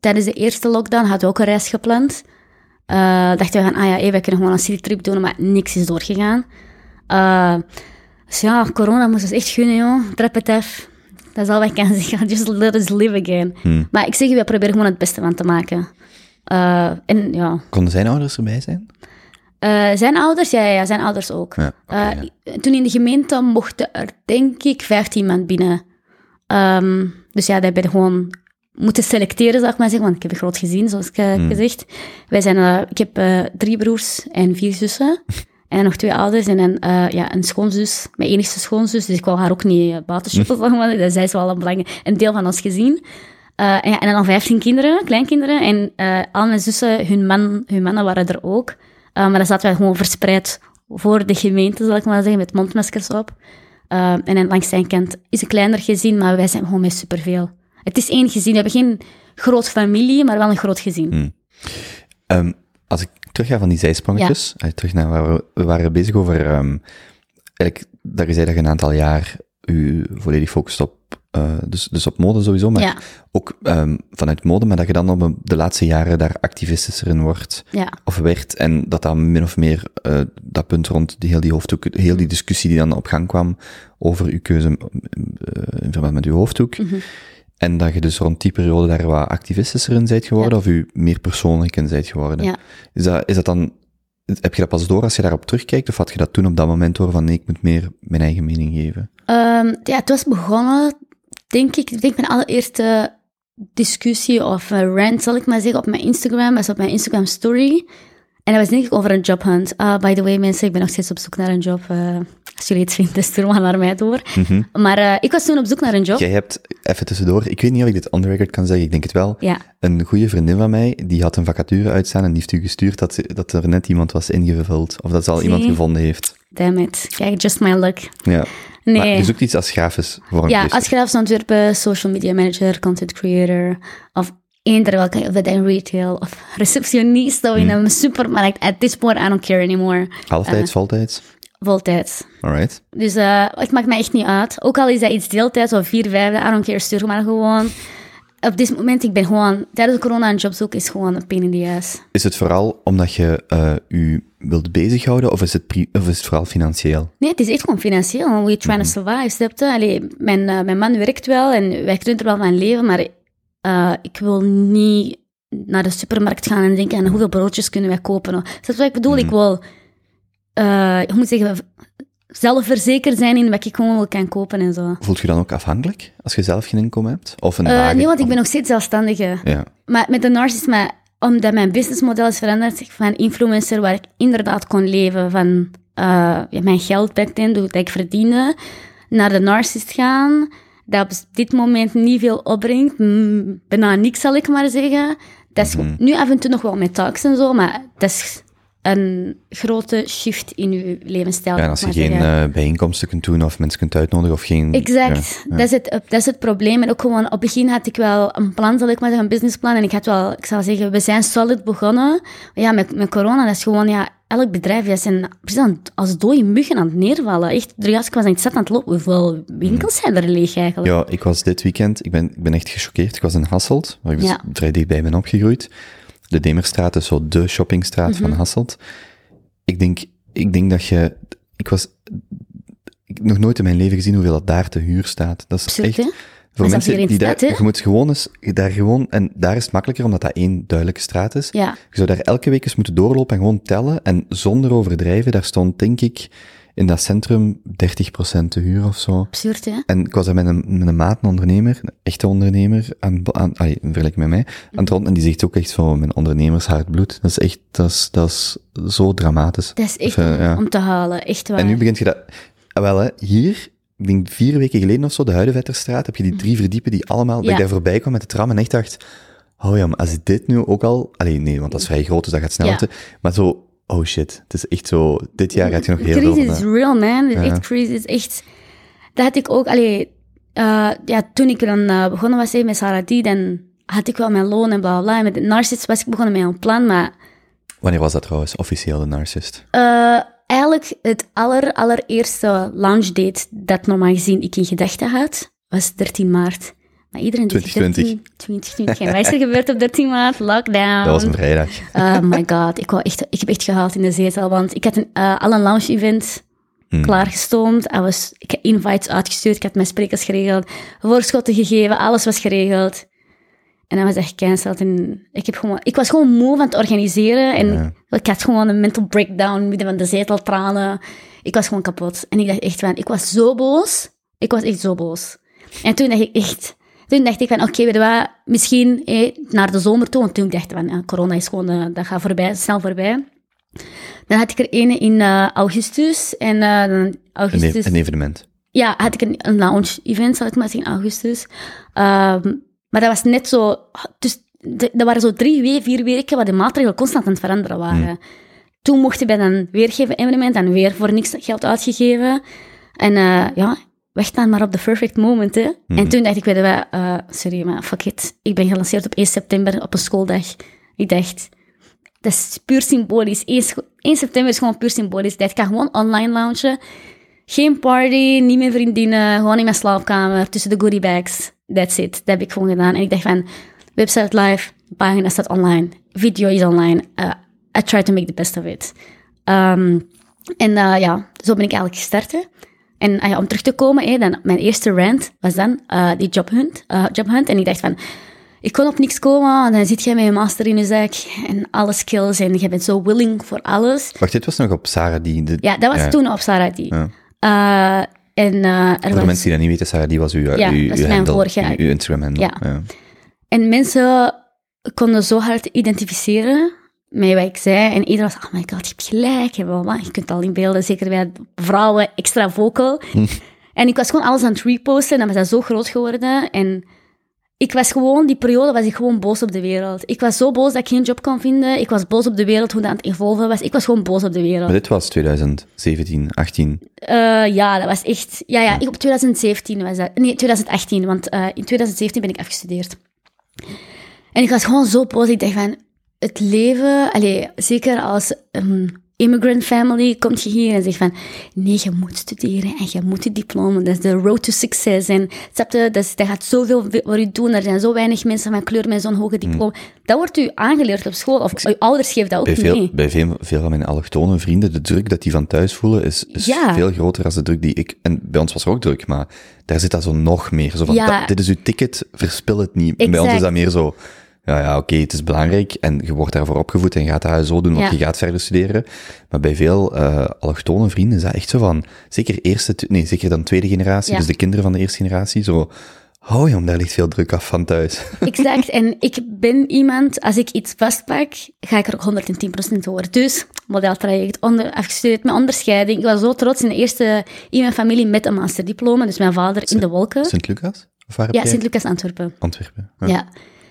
tijdens de eerste lockdown hadden we ook een reis gepland. Eh, dachten we van, ah ja, hey, wij kunnen gewoon een citytrip doen, maar niks is doorgegaan. Eh, dus ja, corona moest ons echt gunnen, joh. Af. Dat is al wat ik kan zeggen. Just let us live again.
Hmm.
Maar ik zeg, je, we proberen gewoon het beste van te maken. En ja,
Konden zijn ouders erbij zijn?
Eh, zijn ouders, ja, ja, ja, zijn ouders ook.
Ja,
Eh,
ja.
Toen in de gemeente mochten er, denk ik, 15 man binnen. Ehm, dus ja, dat hebben gewoon moeten selecteren, zou ik maar zeggen, want ik heb een groot gezin, zoals ik eh,
Hmm.
gezegd. Wij zijn, eh, ik heb drie broers en vier zussen. En nog twee ouders en een, ja, een schoonzus, mijn enigste schoonzus. Dus ik wou haar ook niet uh, buiten maar. Dus zij is wel een belangrijk, een deel van ons gezin. Eh, en, ja, en dan 15 kinderen, kleinkinderen. En al mijn zussen, hun, man, hun mannen waren er ook. Eh, maar dan zaten wij gewoon verspreid voor de gemeente, zal ik maar zeggen, met mondmaskers op. Eh, en langs zijn kant is een kleiner gezin, maar wij zijn gewoon met superveel. Het is één gezin. We hebben geen groot familie, maar wel een groot gezin.
Ehm, als ik terug ga van die zijsprongetjes, eh, terug naar waar we, we waren bezig over, ehm, eigenlijk, dat je zei dat je een aantal jaar u volledig focust op, eh, dus, dus op mode sowieso, maar
Ja,
ook ehm, vanuit mode, maar dat je dan op de laatste jaren daar activistischer in wordt,
ja.
of werd, en dat dan min of meer eh, dat punt rond die, heel die hoofddoek, heel die discussie die dan op gang kwam over uw keuze eh, in verband met uw hoofddoek,
Mhm.
En dat je dus rond die periode daar wat activistischer in bent geworden, of je meer persoonlijk in bent geworden. Is, dat, is dat dan, heb je dat pas door als je daarop terugkijkt, of had je dat toen op dat moment door van nee, ik moet meer mijn eigen mening geven?
Ehm, ja, het was begonnen, denk ik, denk mijn allereerste discussie of eh, rant, zal ik maar zeggen, op mijn Instagram, was op mijn Instagram story. En dat was denk ik over een jobhunt. Ah, by the way, mensen, ik ben nog steeds op zoek naar een job. eh, als jullie het vinden, stuur maar naar mij door. Maar eh, ik was toen op zoek naar een job.
Jij hebt, even tussendoor, ik weet niet of ik dit on the record kan zeggen, ik denk het wel.
Ja.
Een goede vriendin van mij, die had een vacature uitstaan en die heeft u gestuurd dat, ze- dat er net iemand was ingevuld. Of dat ze al iemand gevonden heeft.
Damn it. Kijk, just my luck.
Ja.
Nee.
Maar je zoekt iets als grafisch vormgever.
Ja, als grafisch ontwerper, social media manager, content creator, of eender welke, of dat in retail, of receptionist, of in
Hmm.
een supermarkt. At this point, I don't care anymore.
Halftijds, voltijds?
Voltijds.
Alright.
Dus eh, het maakt mij echt niet uit. Ook al is dat iets deeltijds of vier, vijfde, I don't care, stuur maar gewoon. Op dit moment, ik ben gewoon, tijdens de corona een job zoeken is gewoon een pain in the ass.
Is het vooral omdat je eh u wilt bezighouden, of is, het of is het vooral financieel?
Nee, het is echt gewoon financieel. We're trying to survive, snap je? Allee, mijn, eh, mijn man werkt wel en wij kunnen er wel van leven, maar eh, ik wil niet naar de supermarkt gaan en denken aan hoeveel broodjes kunnen wij kopen. Dat is wat ik bedoel. Ik wil, eh hoe moet ik zeggen, zelfverzekerd zijn in wat ik gewoon wil kan kopen en zo.
Voelt je dan ook afhankelijk als je zelf geen inkomen hebt? Of een wagen?
nee, want ik ben nog steeds zelfstandige.
Ja.
Maar met de Narcissist, maar omdat mijn businessmodel is veranderd van influencer, waar ik inderdaad kon leven van eh, ja, mijn geld then, dat ik verdiende, naar de Narcissist gaan, dat op dit moment niet veel opbrengt. Mm, bijna niks, zal ik maar zeggen. Dat is nu af en toe nog wel met tax en zo, maar dat is een grote shift in je levensstijl.
Ja, en als je geen eh, bijeenkomsten kunt doen of mensen kunt uitnodigen of geen...
Exact,
Ja,
Dat, is het, dat is het probleem. En ook gewoon, op het begin had ik wel een plan, zal ik maar zeggen, een businessplan. En ik had wel, ik zou zeggen, we zijn solid begonnen. Maar ja, met, met corona, dat is gewoon, ja, elk bedrijf, die zijn precies als dode muggen aan het neervallen. Echt, was- ik was aan het zetten aan het lopen. Hoeveel winkels zijn er leeg eigenlijk?
Ja, ik was dit weekend, ik ben, ik ben echt gechoqueerd. Ik was in Hasselt, waar ik dus
Ja.
vrij dichtbij ben opgegroeid. De Demerstraat is zo de shoppingstraat
Mhm.
van Hasselt. Ik denk, ik denk dat je... Ik was... Ik heb nog nooit in mijn leven gezien hoeveel dat daar te huur staat. Dat is echt...
hè?
Voor
is
mensen die daar... Je moet gewoon eens... Daar gewoon... En daar is het makkelijker, omdat dat één duidelijke straat is.
Ja,
Je zou daar elke week eens moeten doorlopen en gewoon tellen. En zonder overdrijven, daar stond, denk ik, in dat centrum 30% te huur of zo.
absurd, hè?
En ik was daar met een, met een maat, een ondernemer, een echte ondernemer, aan, aan, allee, in vergelijking met mij, aan het rond. En die zegt ook echt van, mijn ondernemershart bloed. Dat is echt, dat is, dat is zo dramatisch.
Dat is echt
Of, eh, ja.
om te halen, echt waar.
En nu begint je dat... Ah, wel, hè, hier, ik denk vier weken geleden of zo, de Huidevetterstraat, heb je die drie verdiepen die allemaal, dat ik daar voorbij kwam met de tram en echt dacht, oh ja, maar als dit nu ook al... Allee, nee, want dat is vrij groot, dus dat gaat sneller.
Ja.
te- Maar zo, oh shit, het is echt zo, dit jaar heb je nog heel veel...
crisis is real, man.
Ja.
echt crisis is echt... Dat had ik ook... Allee, eh, ja, toen ik dan eh, begonnen was met Sarah D, dan had ik wel mijn loon en bla bla. En met de Narcissist was ik begonnen met een plan, maar
Wanneer was dat trouwens, officieel, de Narcist?
eh, eigenlijk het aller, allereerste launch date dat normaal gezien ik in gedachten had, was 13 maart. Maar iedereen die
2020.
13, 2020. En wat is er gebeurd op 13 maart? Lockdown.
Dat was een vrijdag.
Oh my god, ik, wou echt, ik heb echt gehaald in de zetel, want ik had een, eh, al een launch event
Hmm.
klaargestoomd. I was, ik heb invites uitgestuurd, ik had mijn sprekers geregeld, voorschotten gegeven, alles was geregeld. En dan was dat gecanceld. En ik, heb gewoon, ik was gewoon moe van het organiseren. En
Ja.
ik had gewoon een mental breakdown midden van de zeteltranen. Ik was gewoon kapot. En ik dacht echt van, ik was zo boos. Ik was echt zo boos. En toen dacht ik echt, toen dacht ik van, oké, weet je wat, misschien eh, naar de zomer toe. Want toen dacht ik van, ja, corona is gewoon, eh, dat gaat voorbij, snel voorbij. Dan had ik er ene in eh, augustus. En eh,
Een,
augustus...
e- een evenement.
Ja, had ik een, een lounge-event, zal ik maar zeggen, in augustus. Ehm, maar dat was net zo... Dus de- dat waren zo drie, we- vier weken waar de maatregelen constant aan het veranderen waren. Toen mochten wij dan weer geven evenement en weer voor niks geld uitgegeven. En ja, wacht dan maar op de perfect moment, hè. En toen dacht ik, weet je wat, eh, sorry, maar fuck it. Ik ben gelanceerd op 1 september op een schooldag. Ik dacht, dat is puur symbolisch. 1, scho- 1 september is gewoon puur symbolisch. Ik ga gewoon online launchen. Geen party, niet meer vriendinnen, gewoon in mijn slaapkamer, tussen de goodie bags. That's it. Dat heb ik gewoon gedaan. En ik dacht van, website live, pagina staat online, video is online. Uh, I try to make the best of it. Ehm, en eh, ja, zo ben ik eigenlijk gestart. hè. En ah ja, om terug te komen, hè, dan, mijn eerste rant was dan eh, die jobhunt, eh, jobhunt. En ik dacht van, ik kon op niks komen. Dan zit jij met je master in je zak en alle skills. En je bent zo willing voor alles.
Wacht, dit was nog op Sarah die... De,
Ja, dat was toen op Sarah die.
Ja.
Eh, en
Voor de
was...
mensen die dat niet weten, Sarah, die was uw,
Ja,
uw, uw
mijn
handle,
vorige-
uw, Instagram handle.
Ja.
Ja.
En mensen konden zo hard identificeren met wat ik zei. En iedereen was, oh my god, je hebt gelijk. Je kunt al inbeelden, zeker bij vrouwen, extra vocal. En ik was gewoon alles aan het reposten. En dan was dat zo groot geworden. En ik was gewoon, die periode was ik gewoon boos op de wereld. Ik was zo boos dat ik geen job kon vinden. Ik was boos op de wereld, hoe dat aan het evolven was. Ik was gewoon boos op de wereld.
Maar dit was 2017, 18.
Eh, ja, dat was echt... Ja, ja, ik op 2017 was dat. Nee, 2018, want eh, in 2017 ben ik afgestudeerd. En ik was gewoon zo boos. Ik dacht van, het leven... Allee, zeker als een immigrant family komt je hier en zegt van... Nee, je moet studeren en je moet het diploma. Dat is de road to success. En snap je, dat, is- dat gaat zoveel voor je doen. Er zijn zo weinig mensen van kleur met zo'n hoge diploma. Dat wordt u aangeleerd op school. Of je ouders geven dat ook
Bij, veel,
mee.
bij veel, veel van mijn allochtone vrienden, de druk dat die van thuis voelen, is, is
Ja.
veel groter dan de druk die ik... En bij ons was er ook druk, maar daar zit dat zo nog meer. Zo van,
Ja.
"Dat- dit is uw ticket, verspil het niet. Bij ons is dat meer zo... Ja, ja, oké, het is belangrijk en je wordt daarvoor opgevoed en je gaat dat zo doen, want
Ja.
je gaat verder studeren. Maar bij veel eh allochtone vrienden is dat echt zo van, zeker eerste, nee, zeker dan tweede generatie,
Ja.
dus de kinderen van de eerste generatie, zo, hou jong, daar ligt veel druk af van thuis.
Exact. En ik ben iemand, als ik iets vastpak, ga ik er ook 110% voor. Dus, modeltraject, onder, afgestudeerd met onderscheiding. Ik was zo trots in de eerste in mijn familie met een masterdiploma. Dus mijn vader in de wolken.
Sint-Lucas?
Ja? Sint-Lucas Antwerpen.
Antwerpen.
Ja.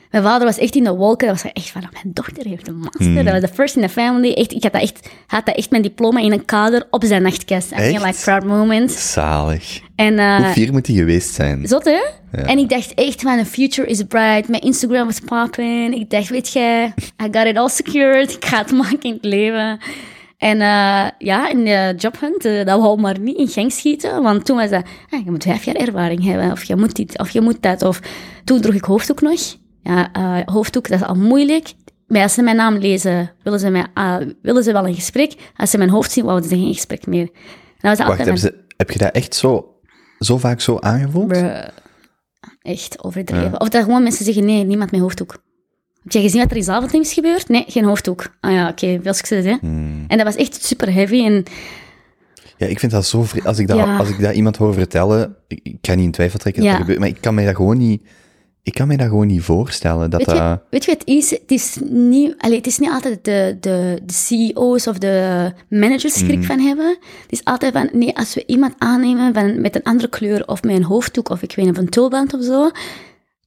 Mijn vader was echt in de wolken. Dat was echt van, mijn dochter heeft een master. Dat was de first in the family. Echt, ik had dat echt, had dat echt mijn diploma in een kader op zijn nachtkast.
Echt?
like proud moment.
Zalig.
En, eh,
Hoe fier moet die geweest zijn?
Zot, hè? En ik dacht echt van, the future is bright. Mijn Instagram was popping. Ik dacht, weet je, I got it all secured. Ik ga het maken in het leven. En eh, ja, in de jobhunt, eh, dat wou maar niet in gang schieten. Want toen was dat, ah, je moet vijf jaar ervaring hebben. Of je moet dit, of je moet dat. Of toen droeg ik hoofddoek nog. Ja, eh, hoofddoek, dat is al moeilijk. Maar als ze mijn naam lezen, willen ze, mij, ah, willen ze wel een gesprek. Als ze mijn hoofd zien, wouden ze geen gesprek meer. Dat was
Wacht,
mijn-
ze, heb je dat echt zo, zo vaak zo aangevoeld?
Bruh. Echt overdreven. Of dat gewoon mensen zeggen, nee, niemand met hoofddoek. Heb jij gezien wat er in Zaventem is gebeurd? Nee, geen hoofddoek. Ah ja, oké, veel succes, hè.
Hmm.
En dat was echt super heavy. En
Ja, ik vind dat zo Als ik dat,
Ja.
als ik dat iemand hoor vertellen, ik, ik kan niet in twijfel trekken dat
Ja.
dat gebeurt, maar ik kan mij dat gewoon niet, ik kan mij dat gewoon niet voorstellen. Dat
weet, je,
dat,
weet je het is? Het is niet, allee, het is niet altijd de, de, de CEO's of de managers schrik
Hmm.
van hebben. Het is altijd van, nee, als we iemand aannemen van, met een andere kleur of met een hoofddoek of ik weet niet, een tulband of zo.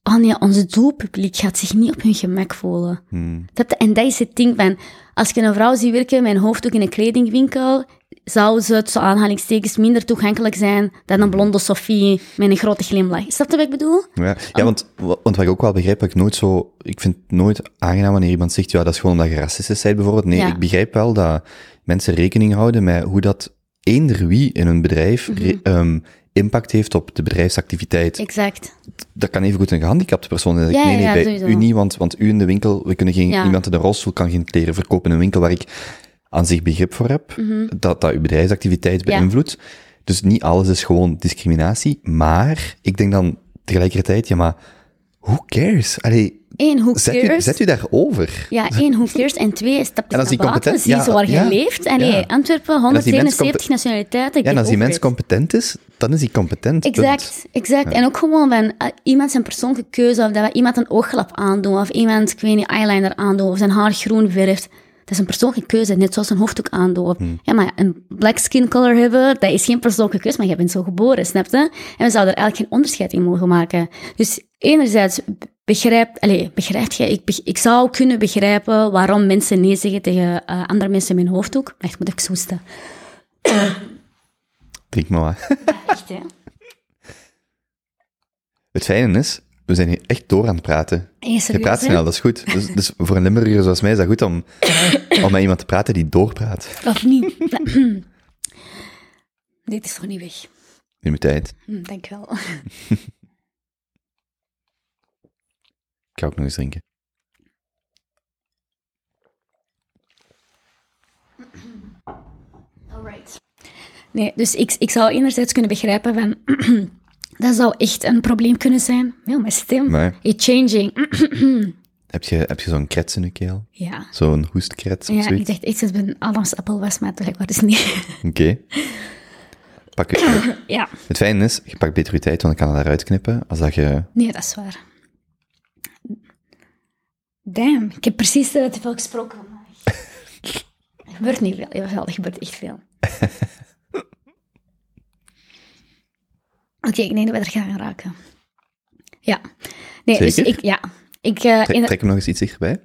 Oh nee, onze doelpubliek gaat zich niet op hun gemak voelen.
Hmm.
Dat, en dat is het ding van, als je een vrouw ziet werken met een hoofddoek in een kledingwinkel, zou ze, tussen aanhalingstekens, minder toegankelijk zijn dan een blonde Sophie met een grote glimlach. Snap je wat ik bedoel?
ja, ja want, wa- want wat ik ook wel begrijp, dat ik nooit zo, ik vind het nooit aangenaam wanneer iemand zegt, ja, dat is gewoon omdat je racistisch bent bijvoorbeeld. Nee,
Ja.
ik begrijp wel dat mensen rekening houden met hoe dat eender wie in een bedrijf
Mhm.
re- ehm, impact heeft op de bedrijfsactiviteit.
Exact.
dat kan evengoed een gehandicapte persoon zijn.
Ja,
nee, nee,
ja,
bij u niet, want, want u in de winkel, we kunnen geen,
Ja.
iemand in een rolstoel kan geen kleren verkopen in een winkel waar ik aan zich begrip voor heb, dat dat uw bedrijfsactiviteit
Mhm. Ja.
beïnvloedt. Dus niet alles is gewoon discriminatie, maar ik denk dan tegelijkertijd, ja, maar who cares? Allee,
Eén, who
zet u, zet u daarover.
Ja, één, who cares? En twee, stap
die
naar buiten,
competent-
zie
ja,
waar je
ja,
leeft. En
ja.
Antwerpen,
als die mens
177 nationaliteiten.
Ja, en als die mens competent is, dan is hij competent. punt.
Exact, exact. En ook gewoon van uh, iemand zijn persoonlijke keuze, of dat we iemand een ooglap aandoen, of iemand, ik weet niet, eyeliner aandoen, of zijn haar groen verft. Dat is een persoonlijke keuze, net zoals een hoofddoek aandoen.
Hmm.
Ja, maar een black skin color hebben, dat is geen persoonlijke keuze, maar je bent zo geboren, snap je? En we zouden er eigenlijk geen onderscheid in mogen maken. Dus enerzijds begrijp, allez, begrijp je, ik, ik zou kunnen begrijpen waarom mensen nee zeggen tegen eh, andere mensen met een hoofddoek. Echt, moet ik zoesten.
Drink maar.
Echt, hè?
Het fijne is, we zijn hier echt door aan het praten.
En je
praat snel, dat is goed. Dus, dus voor een Limburger zoals mij is dat goed om, om met iemand te praten die doorpraat.
Of niet? Dit is toch niet weg?
Neem je tijd.
Hm, Dank wel.
Ik ga ook nog eens drinken.
Alright. Nee, dus ik, ik zou enerzijds kunnen begrijpen van... dat zou echt een probleem kunnen zijn. Heel mijn stem.
Maar
It's changing.
heb je, heb je zo'n krets in je keel?
ja.
Zo'n hoestkrets of
Ja, ik dacht echt, dat een Adams appel was, maar is niet.
Oké. Pak je-
ja,
Het fijne is, je pakt beter je tijd, want ik kan het eruit knippen. Als dat je...
nee, dat is waar. Damn, ik heb precies te veel gesproken vandaag. er gebeurt niet veel, jawel, er gebeurt echt veel. Oké, ik denk dat we er gaan raken. Ja. Nee, dus ik, ja. Ik, eh,
Trek, hem nog eens iets dichterbij.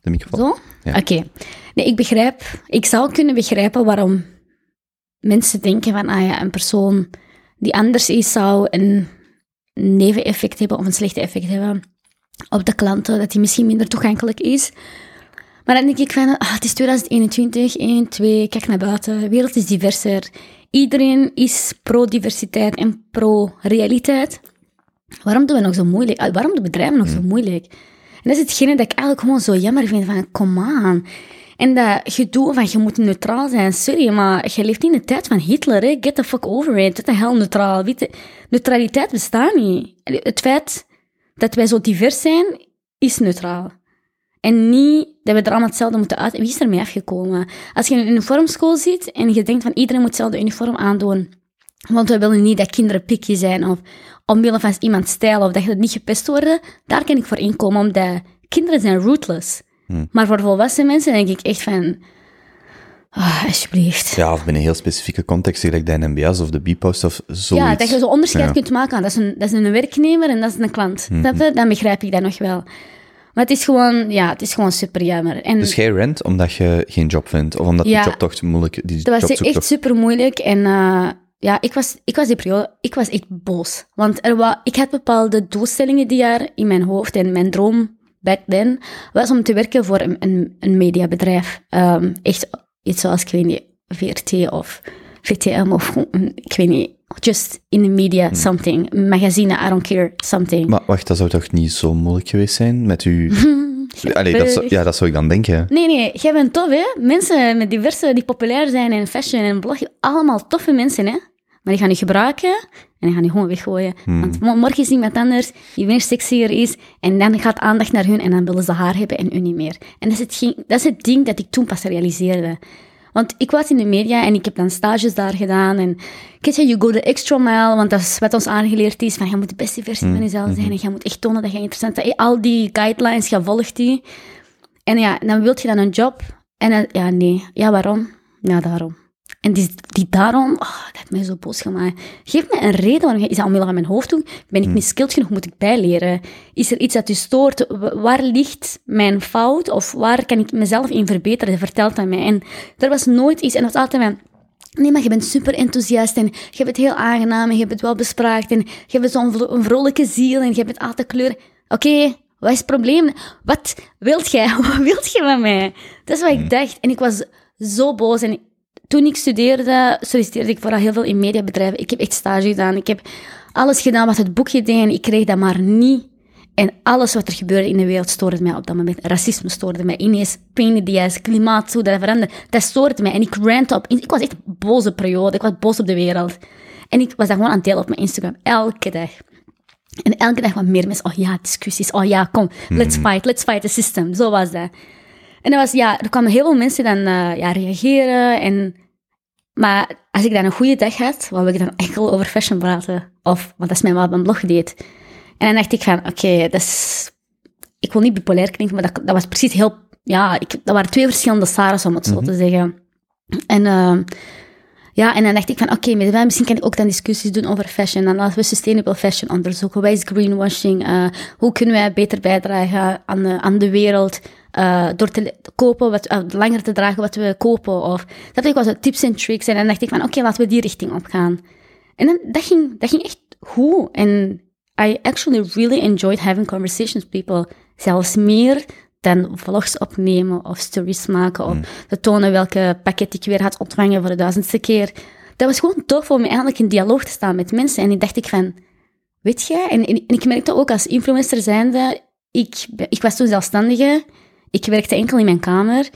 De microfoon.
Zo?
Ja.
Oké. Nee, ik begrijp, ik zou kunnen begrijpen waarom mensen denken van, ah ja, een persoon die anders is, zou een neveneffect hebben of een slechte effect hebben op de klanten, dat die misschien minder toegankelijk is. Maar dan denk ik van, ah, het is 2021, 1, 2, kijk naar buiten, de wereld is diverser. Iedereen is pro-diversiteit en pro-realiteit. Waarom doen we nog zo moeilijk? Ah, Waarom doen bedrijven nog zo moeilijk? En dat is hetgene dat ik eigenlijk gewoon zo jammer vind van, kom aan. En dat gedoe van, je moet neutraal zijn. Sorry, maar je leeft niet in de tijd van Hitler, hè. Get the fuck over it. Wat de hel neutraal. Weet neutraliteit bestaat niet. Het feit dat wij zo divers zijn, is neutraal. En niet dat we er allemaal hetzelfde moeten uit... Wie is ermee afgekomen? Als je in een uniformschool zit en je denkt van iedereen moet hetzelfde uniform aandoen, want we willen niet dat kinderen picky zijn of omwille van iemands stijl of dat je niet gepest worden, daar kan ik voor inkomen, omdat kinderen zijn rootless. Maar voor volwassen mensen denk ik echt van... ah, alsjeblieft.
Ja, of binnen een heel specifieke context, gelijk de NMBS of de B-post of zoiets.
Ja, dat je zo onderscheid
Ja.
kunt maken. Dat is, een, dat is een werknemer en dat is een klant. Je? Dan begrijp ik dat nog wel. Maar het is gewoon, ja, het is gewoon super jammer. En
Dus jij rent omdat je geen job vindt, of omdat
Ja.
die job toch moeilijk die
dat was echt super moeilijk. En eh, ja, ik was, ik was die periode, ik was echt boos. Want er wa, ik had bepaalde doelstellingen die jaar in mijn hoofd. En mijn droom back then was om te werken voor een, een, een mediabedrijf. Ehm, echt iets zoals, ik weet niet, VRT of VTM of ik weet niet, just in the media something. Magazine, I don't care, something.
Maar wacht, dat zou toch niet zo moeilijk geweest zijn met u... Allee, dat zou, ja, dat zou ik dan denken.
Nee, nee, jij bent tof, hè? Mensen met diverse, die populair zijn in fashion en blog, allemaal toffe mensen, hè? Maar die gaan je gebruiken en die gaan je gewoon weggooien. Want mo- morgen is iemand anders die weer sexier is en dan gaat aandacht naar hun en dan willen ze haar hebben en u niet meer. En dat is het, dat is het ding dat ik toen pas realiseerde. Want ik was in de media en ik heb dan stages daar gedaan. En je, you go the extra mile, want dat is wat ons aangeleerd is. Van, je moet de beste versie van jezelf zijn en je moet echt tonen dat je interessant bent. Al die guidelines, je volgt die. En ja, dan wil je dan een job. En dan, ja, nee. Ja, waarom? Ja, daarom. En die, die daarom, oh, dat heeft mij zo boos gemaakt. Geef me een reden waarom je, is dat omwille van mijn hoofd doen? Ben ik niet skilled genoeg? Moet ik bijleren? Is er iets dat u stoort? Wa- Waar ligt mijn fout? Of waar kan ik mezelf in verbeteren? Vertel aan mij. En er was nooit iets, en dat was altijd van, Nee, maar je bent super enthousiast en je hebt het heel aangenaam en je hebt het wel bespraakt en je hebt zo'n vrolijke ziel en je hebt het altijd kleur. Oké, wat is het probleem? Wat wilt jij? Wat wilt je van mij? Dat is wat ik dacht. En ik was zo boos. En toen ik studeerde, solliciteerde ik vooral heel veel in mediabedrijven. Ik heb echt stage gedaan. Ik heb alles gedaan wat het boekje deed en ik kreeg dat maar niet. En alles wat er gebeurde in de wereld stoorde mij op dat moment. Racisme stoorde mij. Ineens the ass, klimaat, hoe dat veranderde. Dat stoorde mij. En ik rant op. Ik was echt boze periode. Ik was boos op de wereld. En ik was dat gewoon aan het delen op mijn Instagram. Elke dag. En elke dag wat meer mensen. Oh ja, discussies. Oh ja, kom. Let's fight. Let's fight the system. Zo was dat. En dat was, ja, er kwamen heel veel mensen dan eh, ja, reageren. En, maar als ik dan een goede dag had, wou ik dan enkel over fashion praten. Of, want dat is mij wat mijn blog deed. En dan dacht ik van, oké, dat is... Ik wil niet bipolair klinken, maar dat, dat was precies heel... Ja, ik, dat waren twee verschillende Sarah's, om het zo te zeggen. En... ehm, ja, en dan dacht ik van, oké, mij misschien kan ik ook dan discussies doen over fashion. Dan laten we sustainable fashion onderzoeken. Wat is greenwashing? Eh, hoe kunnen wij beter bijdragen aan de, aan de wereld? Eh, door te kopen, wat, eh, langer te dragen wat we kopen. Of, dat ik was het tips en tricks. En dan dacht ik van, oké, laten we die richting opgaan. En dan, dat ging, dat ging echt goed. En I actually really enjoyed having conversations with people. Zelfs meer dan vlogs opnemen of stories maken of te tonen welke pakket ik weer had ontvangen voor de duizendste keer. Dat was gewoon tof om eigenlijk in dialoog te staan met mensen. En ik dacht ik van, weet je, en, en, en ik merkte ook als influencer zijnde, ik, ik was toen zelfstandige, ik werkte enkel in mijn kamer.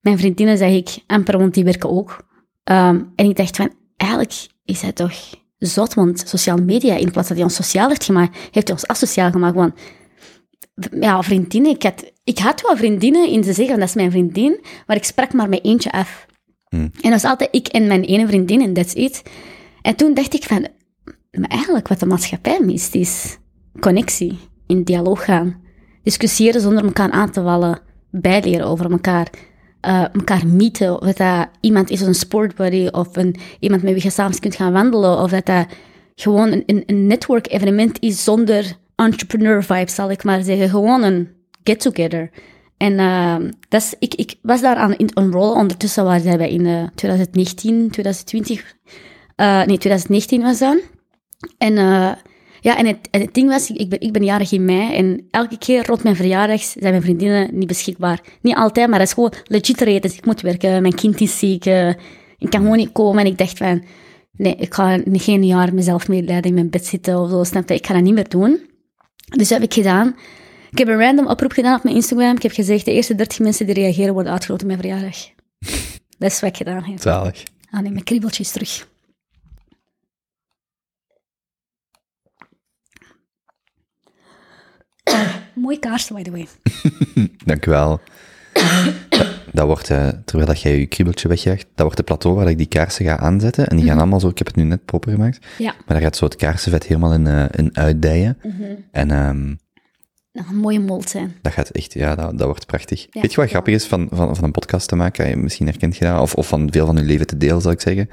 Mijn vriendinnen, zeg ik, amper, want die werken ook. Ehm, en ik dacht van, eigenlijk is hij toch zot, want sociale media, in plaats dat hij ons sociaal heeft gemaakt, heeft hij ons asociaal gemaakt. Want ja, vriendinnen, ik had, ik had wel vriendinnen in te zeggen, dat is mijn vriendin, maar ik sprak maar met eentje af. En dat was altijd ik en mijn ene vriendin, en that's it. En toen dacht ik van, maar eigenlijk wat de maatschappij mist, is connectie, in dialoog gaan. Discussiëren zonder elkaar aan te vallen, bijleren over elkaar, eh elkaar mieten. Of dat, iemand is een sportbuddy, of een, iemand met wie je samen kunt gaan wandelen, of dat dat gewoon een, een, een network-evenement is zonder entrepreneur-vibes, zal ik maar zeggen. Gewoon een get-together. En eh, dat is, ik, ik was daar aan in enrollen. Ondertussen waren wij in eh, 2019, 2020. eh, nee, 2019 was dat. En, ja, en, het, en het ding was, ik ben, ik ben jarig in mei. En elke keer rond mijn verjaardag zijn mijn vriendinnen niet beschikbaar. Niet altijd, maar dat is gewoon legit reden. Dus ik moet werken, mijn kind is ziek. eh, ik kan gewoon niet komen. En ik dacht van, nee, ik ga geen jaar mezelf medelijden in mijn bed zitten of zo. Snap je? Ik ga dat niet meer doen. Dus dat heb ik gedaan. Ik heb een random oproep gedaan op mijn Instagram. Ik heb gezegd, de eerste 30 mensen die reageren worden uitgerold op mijn verjaardag. Dat is wat ik gedaan heb.
Zalig.
Ah nee, mijn kriebeltjes terug. Mooi kaars, by the way.
Dank u wel. dat, dat wordt, eh, terwijl dat jij je kriebeltje wegjaagt, dat wordt het plateau waar ik die kaarsen ga aanzetten. En die gaan allemaal zo, ik heb het nu net proper gemaakt,
Ja,
maar daar gaat zo het kaarsenvet helemaal in, eh, in uitdijen. En ehm,
nog een mooie mold zijn.
dat gaat echt, ja, dat, dat wordt prachtig.
Ja.
Weet je wat grappig is van, van, van een podcast te maken? Misschien herkent je dat, of, of van veel van je leven te delen, zal ik zeggen.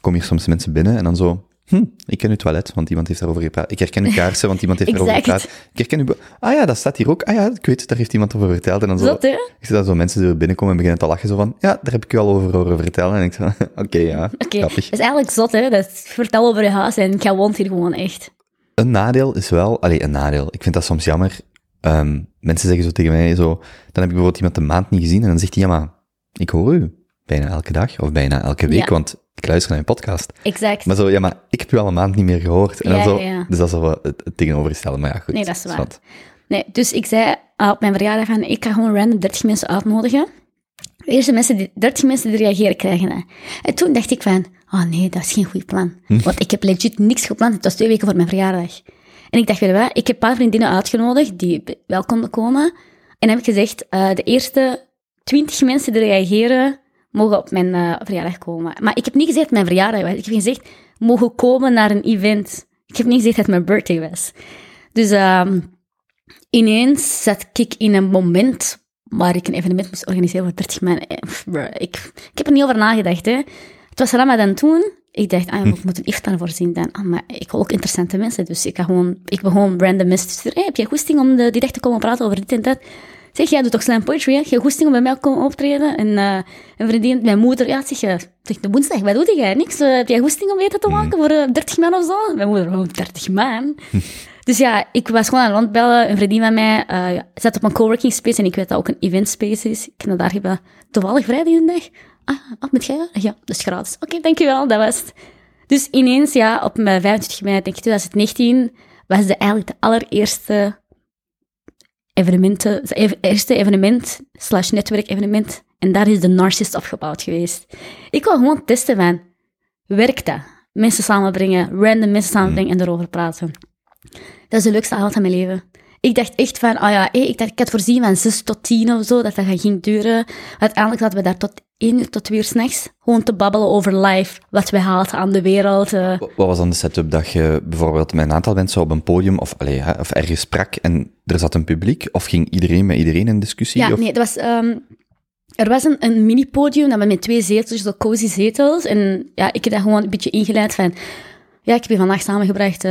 Kom hier soms mensen binnen en dan zo, hm, ik ken uw toilet, want iemand heeft daarover gepraat. Ik herken uw kaarsen, want iemand heeft daarover gepraat. Ik herken uw... Ah ja, dat staat hier ook. Ah ja, ik weet, daar heeft iemand over verteld. En dan zo,
Zot, hè?
ik zie dat zo mensen die er binnenkomen en beginnen te lachen, zo van, ja, daar heb ik u al over horen vertellen. En ik zo, oké, ja, grappig.
dat is eigenlijk zot, hè? Dat is, vertel over je huis en jij woont hier gewoon echt.
Een nadeel is wel, allee, een nadeel. Ik vind dat soms jammer. Ehm, mensen zeggen zo tegen mij zo, dan heb ik bijvoorbeeld iemand een maand niet gezien en dan zegt hij, ja, maar ik hoor u bijna elke dag of bijna elke week,
Ja.
want ik luister naar je podcast.
Exact.
Maar zo, ja, maar ik heb u al een maand niet meer gehoord. En dan
Ja,
zo,
ja, ja.
Dus dat is wel het, het tegenovergestelde, maar ja, goed.
Nee, dat is waar. Nee, dus ik zei ah, op mijn verjaardag van, ik ga gewoon random 30 mensen uitnodigen. De eerste mensen die, 30 mensen die reageren krijgen dat. En toen dacht ik van, oh nee, dat is geen goed plan.
Hm.
Want ik heb legit niks gepland. Het was twee weken voor mijn verjaardag. En ik dacht, weet je wat, ik heb een paar vriendinnen uitgenodigd die wel konden komen. En dan heb ik gezegd, eh, de eerste 20 mensen die reageren, mogen op mijn eh, verjaardag komen. Maar ik heb niet gezegd dat mijn verjaardag was. Ik heb gezegd, mogen komen naar een event. Ik heb niet gezegd dat het mijn birthday was. Dus ehm, ineens zat ik in een moment waar ik een evenement moest organiseren voor 30 man. Eh, Ik, ik heb er niet over nagedacht. Hè. Het was Ramadan toen. Ik dacht, ah, ik moet een iftar voorzien dan. Ah, maar ik wil ook interessante mensen. Dus ik ga gewoon, ik ben gewoon random mensen te sturen. Hey, heb je goesting om de, die dag te komen praten over dit en dat? Zeg, jij doet toch slam poetry, hè? Je goesting om bij mij te komen optreden? En eh, een vriendin, mijn moeder, ja, zeg, je, zeg, de woensdag, wat doe jij? Niks. eh, heb jij goesting om eten te maken voor eh, 30 man of zo? Mijn moeder, oh, 30 man? Dus ja, ik was gewoon aan het rondbellen. Een vriendin van mij eh, zat op een coworking space en ik weet dat ook een event space is. Ik dat daar hebben. Toevallig vrijdag een dag. Ah, wat met jij? Ja, dat is gratis. Oké, dankjewel, dat was het. Dus ineens, ja, op mijn 25 mei, denk ik 2019, was de eigenlijk de allereerste evenementen, het eerste evenement slash netwerkevenement. En daar is de Narcissist opgebouwd geweest. Ik wil gewoon testen van, werkt dat? Mensen samenbrengen, random mensen samenbrengen en erover praten. Dat is de leukste avond van mijn leven. Ik dacht echt van, oh ja, ik, dacht, ik had voorzien van 6 tot 10 of zo, dat dat ging duren. Uiteindelijk zaten we daar tot 1 uur tot 2 uur s'nachts, gewoon te babbelen over life, wat wij haten aan de wereld. eh.
Wat was dan de setup dat je bijvoorbeeld met een aantal mensen op een podium of, allee, hè, of ergens sprak en er zat een publiek? Of ging iedereen met iedereen in discussie?
Ja,
of?
nee, dat was, ehm, er was een, een mini-podium dat we met twee zetels, zo cozy zetels. En ja, ik heb dat gewoon een beetje ingeleid van... Ja, ik heb je vandaag samengebracht,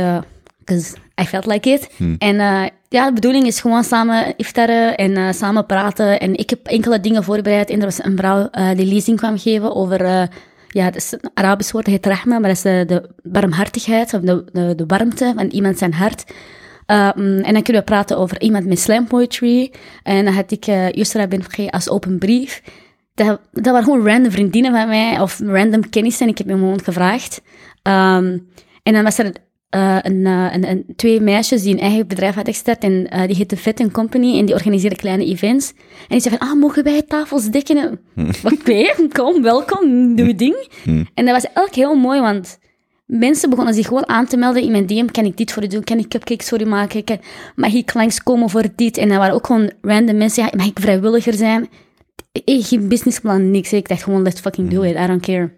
because I felt like it. En eh, ja, de bedoeling is gewoon samen iftaren en eh, samen praten. En ik heb enkele dingen voorbereid. En er was een vrouw eh, die lezing kwam geven over... eh, ja, dat is een Arabisch woord, heet rahma, maar dat is de barmhartigheid, of de, de, warmte van iemand zijn hart. Um, en dan kunnen we praten over iemand met slam poetry. En dan had ik uh, Yusra Ben Fge als open brief. Dat, dat waren gewoon random vriendinnen van mij, of random kennissen. En ik heb hem gewoon gevraagd. Um, en dan was er eh, een, eh, een, een, twee meisjes die een eigen bedrijf hadden gestart. En eh, die heette Fit Company. En die organiseerden kleine events. En die zeiden van, ah, mogen wij tafels dekken? Oké, kom, welkom, doe je ding. En dat was eigenlijk heel mooi, want mensen begonnen zich gewoon aan te melden in mijn DM. Kan ik dit voor je doen? Kan ik cupcakes voor je maken? Kan, mag ik langskomen voor dit? En dat waren ook gewoon random mensen. Ja, mag ik vrijwilliger zijn? Eh, Geen businessplan, niks. Ik dacht gewoon, let's fucking do it. I don't care.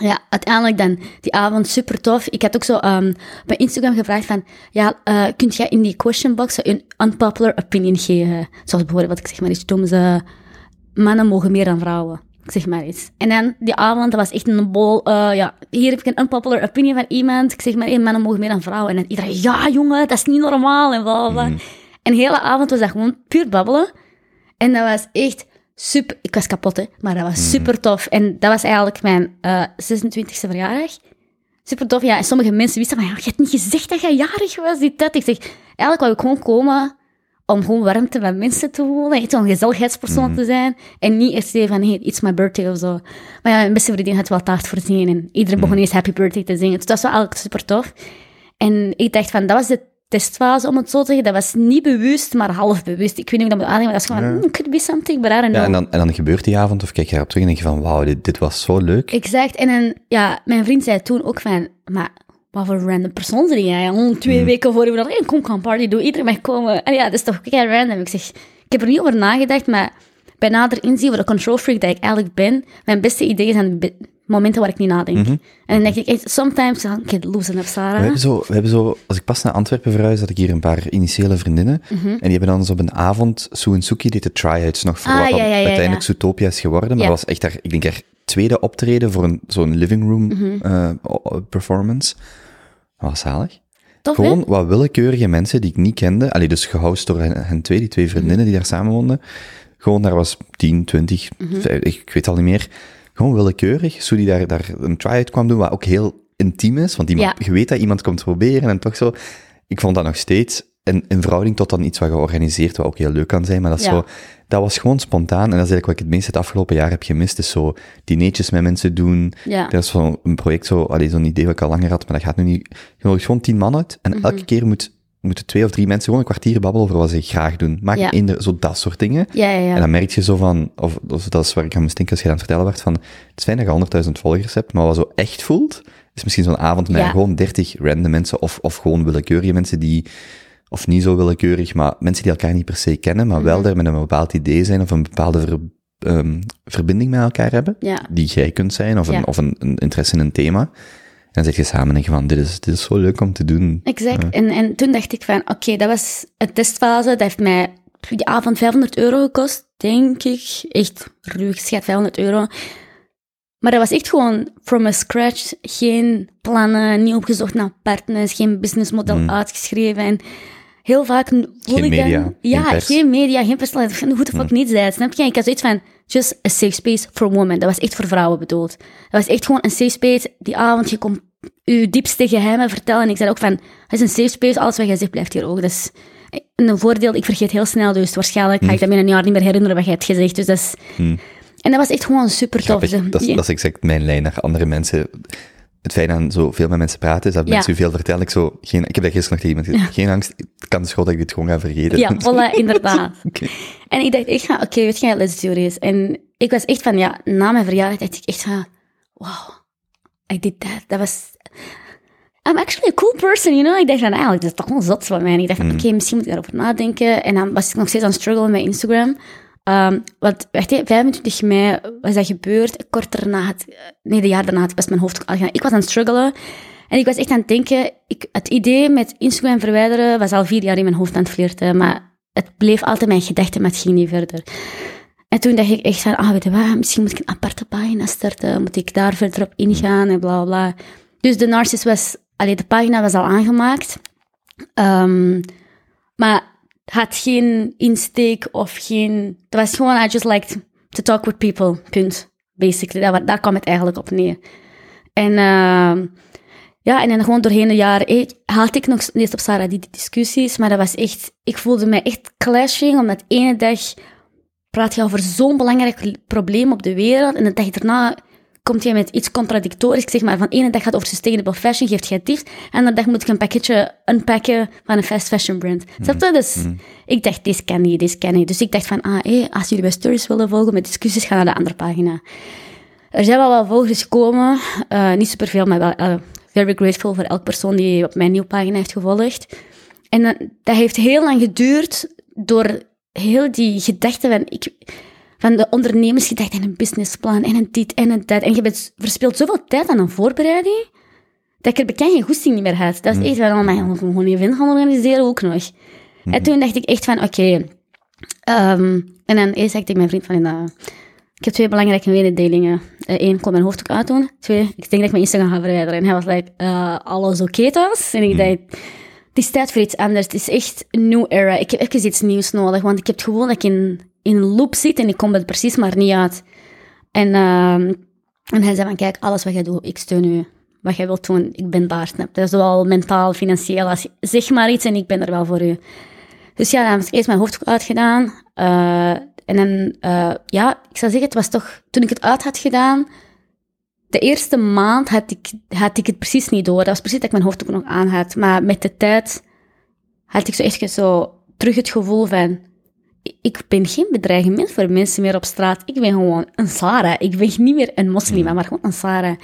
Ja, uiteindelijk dan die avond super tof. Ik had ook zo um, bij Instagram gevraagd van, ja, uh, kunt jij in die question box een unpopular opinion geven? Zoals bijvoorbeeld, wat ik zeg maar iets doms, uh, mannen mogen meer dan vrouwen. Ik zeg maar iets. En dan die avond, dat was echt een bol, uh, ja, hier heb ik een unpopular opinion van iemand. Ik zeg maar, hey, mannen mogen meer dan vrouwen. En dan iedereen, ja jongen, dat is niet normaal en bla bla bla. En de hele avond was dat gewoon puur babbelen. En dat was echt super... Ik was kapot, hè. Maar dat was super tof. En dat was eigenlijk mijn uh, 26e verjaardag. Super tof, ja. En sommige mensen wisten van, ja, je hebt niet gezegd dat je jarig was, dit, dat. Ik zeg, eigenlijk wou ik gewoon komen om gewoon warmte met mensen te voelen. Echt zo'n gezelligheidspersoon te zijn. En niet eerst zeggen van, hey, it's my birthday of zo. Maar ja, mijn beste vriendin had wel taart voorzien. En iedereen begon eens happy birthday te zingen. Dus dat was wel eigenlijk super tof. En ik dacht van, dat was de testfase, om het zo te zeggen. Dat was niet bewust, maar half bewust. Ik weet niet hoe ik dat moet aannemen, maar dat is gewoon, hmm, could be something, but I don't know.
Ja, en dan, en dan gebeurt die avond, of kijk je erop terug en denk je van, wauw, dit, dit was zo leuk.
Exact. En dan, ja, mijn vriend zei toen ook van, maar wat voor random persoon ben jij? Twee weken voor je dan, hey, kom, kan party doen, iedereen mag komen. En ja, dat is toch kei random. Ik zeg, ik heb er niet over nagedacht, maar bij nader inzien, voor de control freak dat ik eigenlijk ben, mijn beste ideeën zijn momenten waar ik niet nadenk. En dan denk ik echt, sometimes, I get losing up,
We
Sarah.
hebben, zo, we hebben zo, als ik pas naar Antwerpen verhuis, had ik hier een paar initiële vriendinnen.
Mhm.
En die hebben dan zo op een avond Sue Suki deed de try-outs nog voor
Ah,
wat
ja,
dan
ja, ja,
uiteindelijk. Zootopia is geworden. Maar dat was echt daar, ik denk haar tweede optreden voor een, zo'n living room
Mhm.
eh, performance. Dat was zalig.
Tof, hè?
Gewoon wat willekeurige mensen die ik niet kende. Allee, dus gehoust door hen, hen twee, die twee vriendinnen die daar samen woonden. Gewoon, daar was 10, 20,
Mhm.
vijf- ik, ik weet al niet meer. Gewoon willekeurig. Zo die daar, daar een try-out kwam doen, wat ook heel intiem is. Want iemand,
Ja.
je weet dat iemand komt proberen en toch zo. Ik vond dat nog steeds in, in verhouding tot dan iets wat georganiseerd, wat ook heel leuk kan zijn. Maar dat, is
Ja.
zo, dat was gewoon spontaan. En dat is eigenlijk wat ik het meest het afgelopen jaar heb gemist. Is zo dineetjes met mensen doen.
Ja.
Dat is zo een project, zo, zo'n idee wat ik al langer had, maar dat gaat nu niet. Je nodigt gewoon tien man uit en
Mhm.
elke keer moet, moeten twee of drie mensen gewoon een kwartier babbelen over wat ze graag doen. Maak
Ja.
eender, zo dat soort dingen.
Ja, ja, ja.
En dan merk je zo van, of, of dat is waar ik aan als je aan het vertellen werd, van, het is fijn dat je 100.000 volgers hebt, maar wat zo echt voelt, is misschien zo'n avond met gewoon 30 random mensen, of, of gewoon willekeurige mensen die, of niet zo willekeurig, maar mensen die elkaar niet per se kennen, maar
Mhm.
wel daar met een bepaald idee zijn, of een bepaalde ver- ehm, verbinding met elkaar hebben, die jij kunt zijn, of, een, of een, een interesse in een thema. En dan zit je samen en denk je van, dit is, dit is zo leuk om te doen.
Exact. En, en toen dacht ik van, oké, dat was een testfase. Dat heeft mij die avond 500 euro gekost, denk ik. Echt ruw geschat, 500 euro. Maar dat was echt gewoon from a scratch. Geen plannen, niet opgezocht naar partners, geen businessmodel uitgeschreven. En heel vaak voel
Geen
ik
media,
dan...
geen
Ja,
pers.
geen media, geen personaliteit. Hoe de fuck niet zijn, snap je? Ik had zoiets van, just a safe space for women. Dat was echt voor vrouwen bedoeld. Dat was echt gewoon een safe space. Die avond, je kon je diepste geheimen vertellen. En ik zei ook van, het is een safe space, alles wat jij zegt blijft hier ook. Dus een voordeel, ik vergeet heel snel, dus waarschijnlijk ga ik dat binnen een jaar niet meer herinneren wat je hebt gezegd. Dus dat is... En dat was echt gewoon super tof.
Dat, is, dat is exact mijn lijn naar andere mensen. Het fijn aan zo veel met mensen praten, is dat
Ja.
mensen u veel vertellen. Ik, zo, geen, ik heb dat gisteren nog tegen iemand gezegd. Geen angst, het kan gewoon dat ik dit gewoon ga vergeten.
Ja, voilà, inderdaad. En ik dacht echt van, oké, weet je, let's do this. En ik was echt van, ja, na mijn verjaardag dacht ik echt van, wow, I did that. Dat was... I'm actually a cool person, you know? Ik dacht van, eigenlijk, dat is toch wel zot van mij. En ik dacht van, oké, misschien moet ik daarover nadenken. En dan was ik nog steeds aan het struggelen met Instagram. Ehm, want, wacht even, 25 mei was dat gebeurd. Kort daarna had... Nee, de jaar daarna had ik best mijn hoofd al gedaan. Ik was aan het struggelen. En ik was echt aan het denken... Ik, het idee met Instagram verwijderen was al vier jaar in mijn hoofd aan het flirten. Maar het bleef altijd mijn gedachte, maar het ging niet verder. En toen dacht ik echt van, ah, weet je wat, misschien moet ik een aparte pagina starten. Moet ik daar verder op ingaan en bla, bla. Dus de Narcis was... Allee, de pagina was al aangemaakt. Ehm, maar had geen insteek of geen... Het was gewoon, I just liked to talk with people, punt. Basically, daar, daar kwam het eigenlijk op neer. En... ehm, ja, en dan gewoon doorheen de jaren eh, haalde ik nog steeds op Sarah die discussies, maar dat was echt... Ik voelde me echt clashing, omdat ene dag praat je over zo'n belangrijk probleem op de wereld, en de dag daarna komt jij met iets contradictorisch, zeg maar, van ene dag gaat over sustainable fashion, geeft jij tips, en de dag moet ik een pakketje unpacken van een fast fashion brand. Snap je? Dus ik dacht, deze ken je, deze ken je. Dus ik dacht van, ah, hé, als jullie bij stories willen volgen met discussies, ga naar de andere pagina. Er zijn wel wel volgers gekomen, eh, niet superveel, maar wel eh, very grateful voor elke persoon die op mijn nieuwe pagina heeft gevolgd. En eh, dat heeft heel lang geduurd door heel die gedachten van, ik, van de ondernemersgedachte en een businessplan en een dit en een dat. En je bent, verspilt zoveel tijd aan een voorbereiding, dat ik er bekend geen goesting niet meer had. Dat is echt van, oh, maar je moet gewoon een event gaan organiseren ook nog. En toen dacht ik echt van, oké. ehm, en dan eerst zei ik tegen mijn vriend van, ik heb twee belangrijke mededelingen. Eén, ik kom mijn hoofddoek uitdoen. Twee, ik denk dat ik mijn Instagram ga verwijderen. En hij was like, eh, alles oké thuis? En ik dacht, het is tijd voor iets anders. Het is echt een new era. Ik heb even iets nieuws nodig, want ik heb het gevoel dat ik in, in een loop zit en ik kom er precies maar niet uit. En, ehm, en hij zei van, kijk, alles wat jij doet, ik steun u. Wat jij wilt doen, ik ben daar. snap je? Zowel mentaal, financieel, als, zeg maar iets en ik ben er wel voor u. Dus ja, dan heb ik eerst mijn hoofddoek uitgedaan. eh, en dan, eh, ja, ik zou zeggen, het was toch, toen ik het uit had gedaan, de eerste maand had ik, had ik het precies niet door. Dat was precies dat ik mijn hoofddoek nog aan had. Maar met de tijd had ik zo echt zo terug het gevoel van, ik ben geen bedreiging voor mensen meer op straat. Ik ben gewoon een Sarah. Ik ben niet meer een moslim, maar gewoon een Sarah.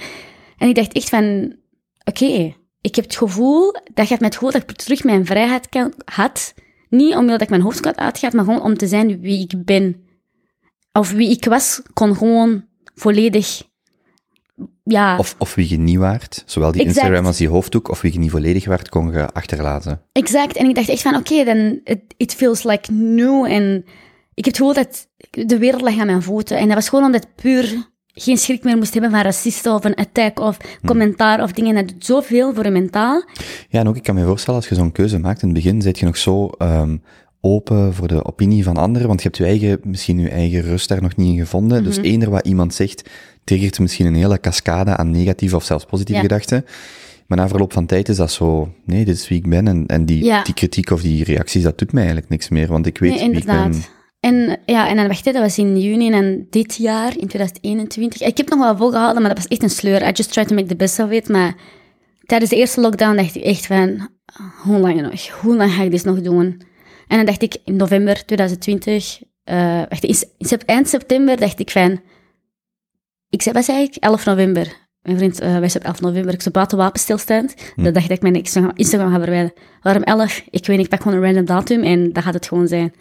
En ik dacht echt van, oké, ik heb het gevoel, dat geeft mij het gevoel dat ik terug mijn vrijheid kan, had. Niet omdat ik mijn hoofd uitgaat, maar gewoon om te zijn wie ik ben. Of wie ik was, kon gewoon volledig, ja,
Of, of wie je niet waard, zowel die
Exact.
Instagram als die hoofddoek, of wie je niet volledig waard, kon je achterlaten.
exact. En ik dacht echt van, oké, dan, it, it feels like new. En ik heb het gevoel dat de wereld lag aan mijn voeten. En dat was gewoon omdat puur geen schrik meer moest hebben van racisten of een attack of commentaar of dingen. Dat doet zoveel voor je mentaal.
Ja, en ook, ik kan me voorstellen, als je zo'n keuze maakt in het begin, zit je nog zo ehm, open voor de opinie van anderen, want je hebt je eigen, misschien je eigen rust daar nog niet in gevonden. Dus
Mhm.
eender wat iemand zegt, triggert misschien een hele cascade aan negatieve of zelfs positieve
Ja.
gedachten. Maar na verloop van tijd is dat zo, nee, dit is wie ik ben. En, en die,
Ja.
die kritiek of die reacties, dat doet mij eigenlijk niks meer, want ik weet
Nee,
wie ik ben.
En ja, en dan wacht, dat was in juni en dit jaar, in 2021. Ik heb nog wel volgehouden, maar dat was echt een sleur. I just tried to make the best of it. Maar tijdens de eerste lockdown dacht ik echt van, hoe lang nog? Hoe lang ga ik dit nog doen? En dan dacht ik in november 2020, eh wacht, in, in sep- eind september dacht ik van, ik zei, wat zei ik? 11 november. Mijn vriend, eh wij zijn op 11 november, ik zei buiten wapenstilstand. Dat dacht ik mijn Instagram, Instagram ga verwijderen. Waarom 11? Ik weet niet, ik pak gewoon een random datum en dat gaat het gewoon zijn.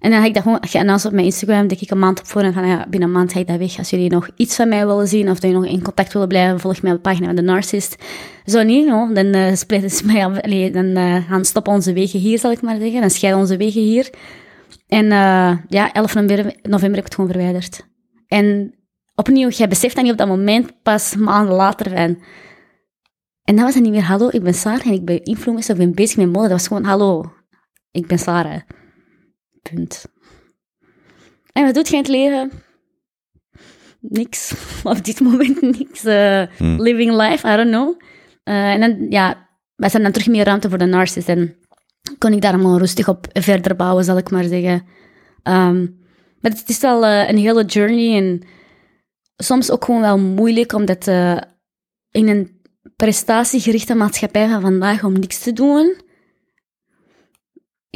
En dan heb ik dat gewoon geannounced op mijn Instagram, denk ik een maand op voor en van ja, binnen een maand ga ik dat weg. Als jullie nog iets van mij willen zien of dat je nog in contact willen blijven, volg mij op pagina van de Narcist. Zo niet, dan uh, spreiden ze mij af, dan eh, gaan stoppen onze wegen hier, zal ik maar zeggen. Dan scheiden onze wegen hier. En eh, ja, 11 november, heb ik het gewoon verwijderd. En opnieuw, jij beseft dat niet op dat moment, pas maanden later van... En dan was het niet meer, hallo, ik ben Sarah en ik ben influencer, ik ben bezig met mode. Dat was gewoon, hallo, ik ben Sarah. Punt. En wat doet je in het leven? Niks. Op dit moment niks. Eh,
Hmm.
Living life, I don't know. Eh, en dan, ja, wij zijn dan terug meer ruimte voor de narcist. En kon ik daar allemaal rustig op verder bouwen, zal ik maar zeggen. Ehm, maar het is wel eh, een hele journey en soms ook gewoon wel moeilijk, omdat in een prestatiegerichte maatschappij van vandaag om niks te doen,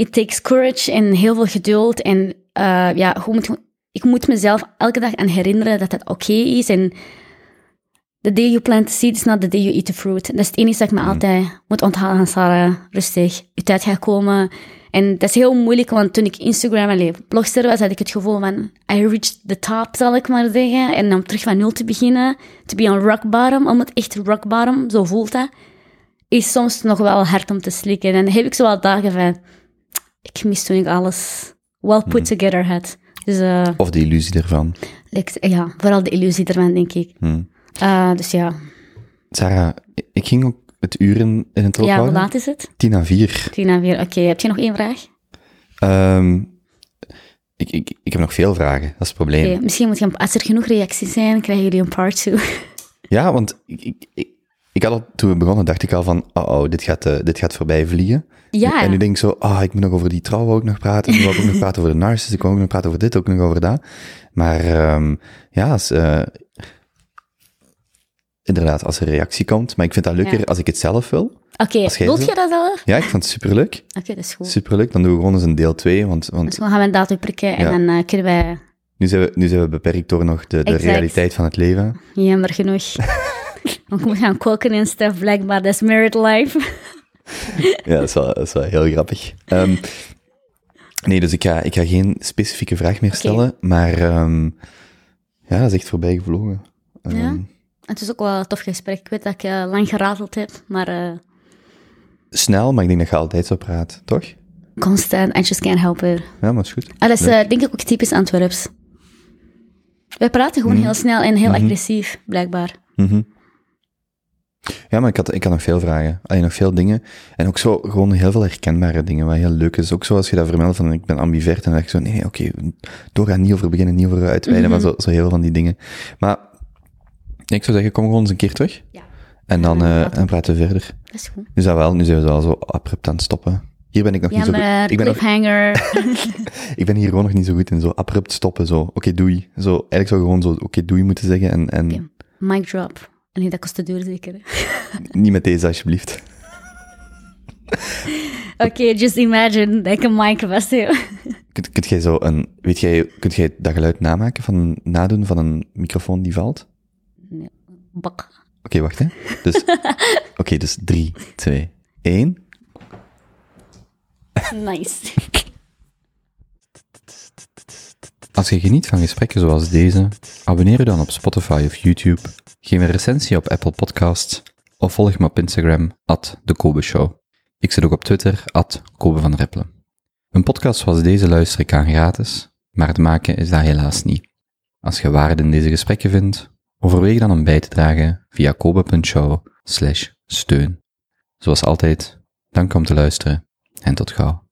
it takes courage en heel veel geduld. En eh, ja, gewoon moet, ik moet mezelf elke dag aan herinneren dat het oké is. En the day you plant the seed is not the day you eat the fruit. Dat is het enige dat ik me altijd moet onthouden, Sarah. Rustig, je tijd gaat komen. En dat is heel moeilijk, want toen ik Instagram en blogster was, had ik het gevoel van, I reached the top, zal ik maar zeggen. En om terug van nul te beginnen, to be on rock bottom, om het echt rock bottom, zo voelt dat, is soms nog wel hard om te slikken. En dan heb ik zo wel dagen van, ik mis toen ik alles well put together had. Dus eh,
Of de illusie ervan.
ja, vooral de illusie ervan, denk ik.
Hmm.
Eh, dus ja,
Sarah, ik ging ook het uren in het oog
ja hoe laat is het?
Tien à vier.
Tien en vier. Oké, heb je nog één vraag?
Ehm, ik, ik, ik heb nog veel vragen, dat is het probleem.
Misschien moet je, als er genoeg reacties zijn, krijgen jullie een part 2.
Ja, want ik, ik, ik, had al, toen we begonnen, dacht ik al van, oh, oh dit, gaat, eh, dit gaat voorbij vliegen.
Ja,
En nu denk ik zo, ah, ik moet nog over die trouw ook nog praten. Ik wil ook nog praten over de narcissist, ik wil ook nog praten over dit, ook nog over dat. Maar ehm, ja, als, eh, inderdaad, als er reactie komt. Maar ik vind dat leuker
Ja.
als ik het zelf wil.
Oké, wilt
zo-
je dat zelf?
Ja, ik vond het superleuk.
Oké, dat is goed.
Superleuk. Dan doen we gewoon eens een deel 2, want, want
Dus dan gaan we een datum prikken en
Ja.
dan eh, kunnen wij,
nu, zijn we, nu zijn we beperkt door nog de, de
Exact.
realiteit van het leven.
jammer genoeg, we gaan koken en stuff, blijkbaar, dat is married life.
Ja, dat is wel, dat is wel heel grappig. Ehm, nee, dus ik ga, ik ga geen specifieke vraag meer stellen, maar ehm, ja, dat is echt voorbij gevlogen. Ehm,
Ja. Het is ook wel een tof gesprek. Ik weet dat ik eh, lang gerateld heb, maar eh,
Snel, maar ik denk dat je altijd zo praat, toch?
constant, I just can't help it.
Ja, maar is goed.
Ah, dat is eh, denk ik ook typisch Antwerps. Wij praten gewoon heel snel en heel agressief, blijkbaar.
Mhm. Ja, maar ik had, ik had nog veel vragen. Alleen nog veel dingen. En ook zo gewoon heel veel herkenbare dingen, wat heel leuk is. Ook zoals je dat vermeldt van ik ben ambivert. En dan dacht ik zo, nee, oké, doorgaan, niet over beginnen, niet over uitweiden, maar zo, zo heel veel van die dingen. Maar ik zou zeggen, kom gewoon eens een keer terug.
Ja.
En dan, eh, en praten we verder.
Dat is goed.
Dat wel, nu zijn we wel zo abrupt aan het stoppen. Hier ben ik nog niet zo goed. Ik ben, nog,
cliffhanger.
ik ben hier gewoon nog niet zo goed in. Zo abrupt stoppen, zo. Oké, doei. Zo, eigenlijk zou je gewoon zo, oké, doei moeten zeggen. En, en.
Mic drop. Nee, dat kost te duur zeker.
niet met deze, alsjeblieft.
Oké, just imagine dat ik een mic heb.
Kunt, kunt jij zo een, weet jij, kunt jij dat geluid namaken van nadoen van een microfoon die valt?
Bak.
Oké, wacht hè. Dus, oké, dus 3, 2, 1.
Nice.
Als je geniet van gesprekken zoals deze, abonneer je dan op Spotify of YouTube, geef een recensie op Apple Podcasts of volg me op Instagram, at de. Ik zit ook op Twitter, at Kobe van Rippelen. Een podcast zoals deze luister ik aan gratis, maar het maken is dat helaas niet. Als je waarde in deze gesprekken vindt, overweeg dan om bij te dragen via kobe.show steun. Zoals altijd, dank om te luisteren en tot gauw.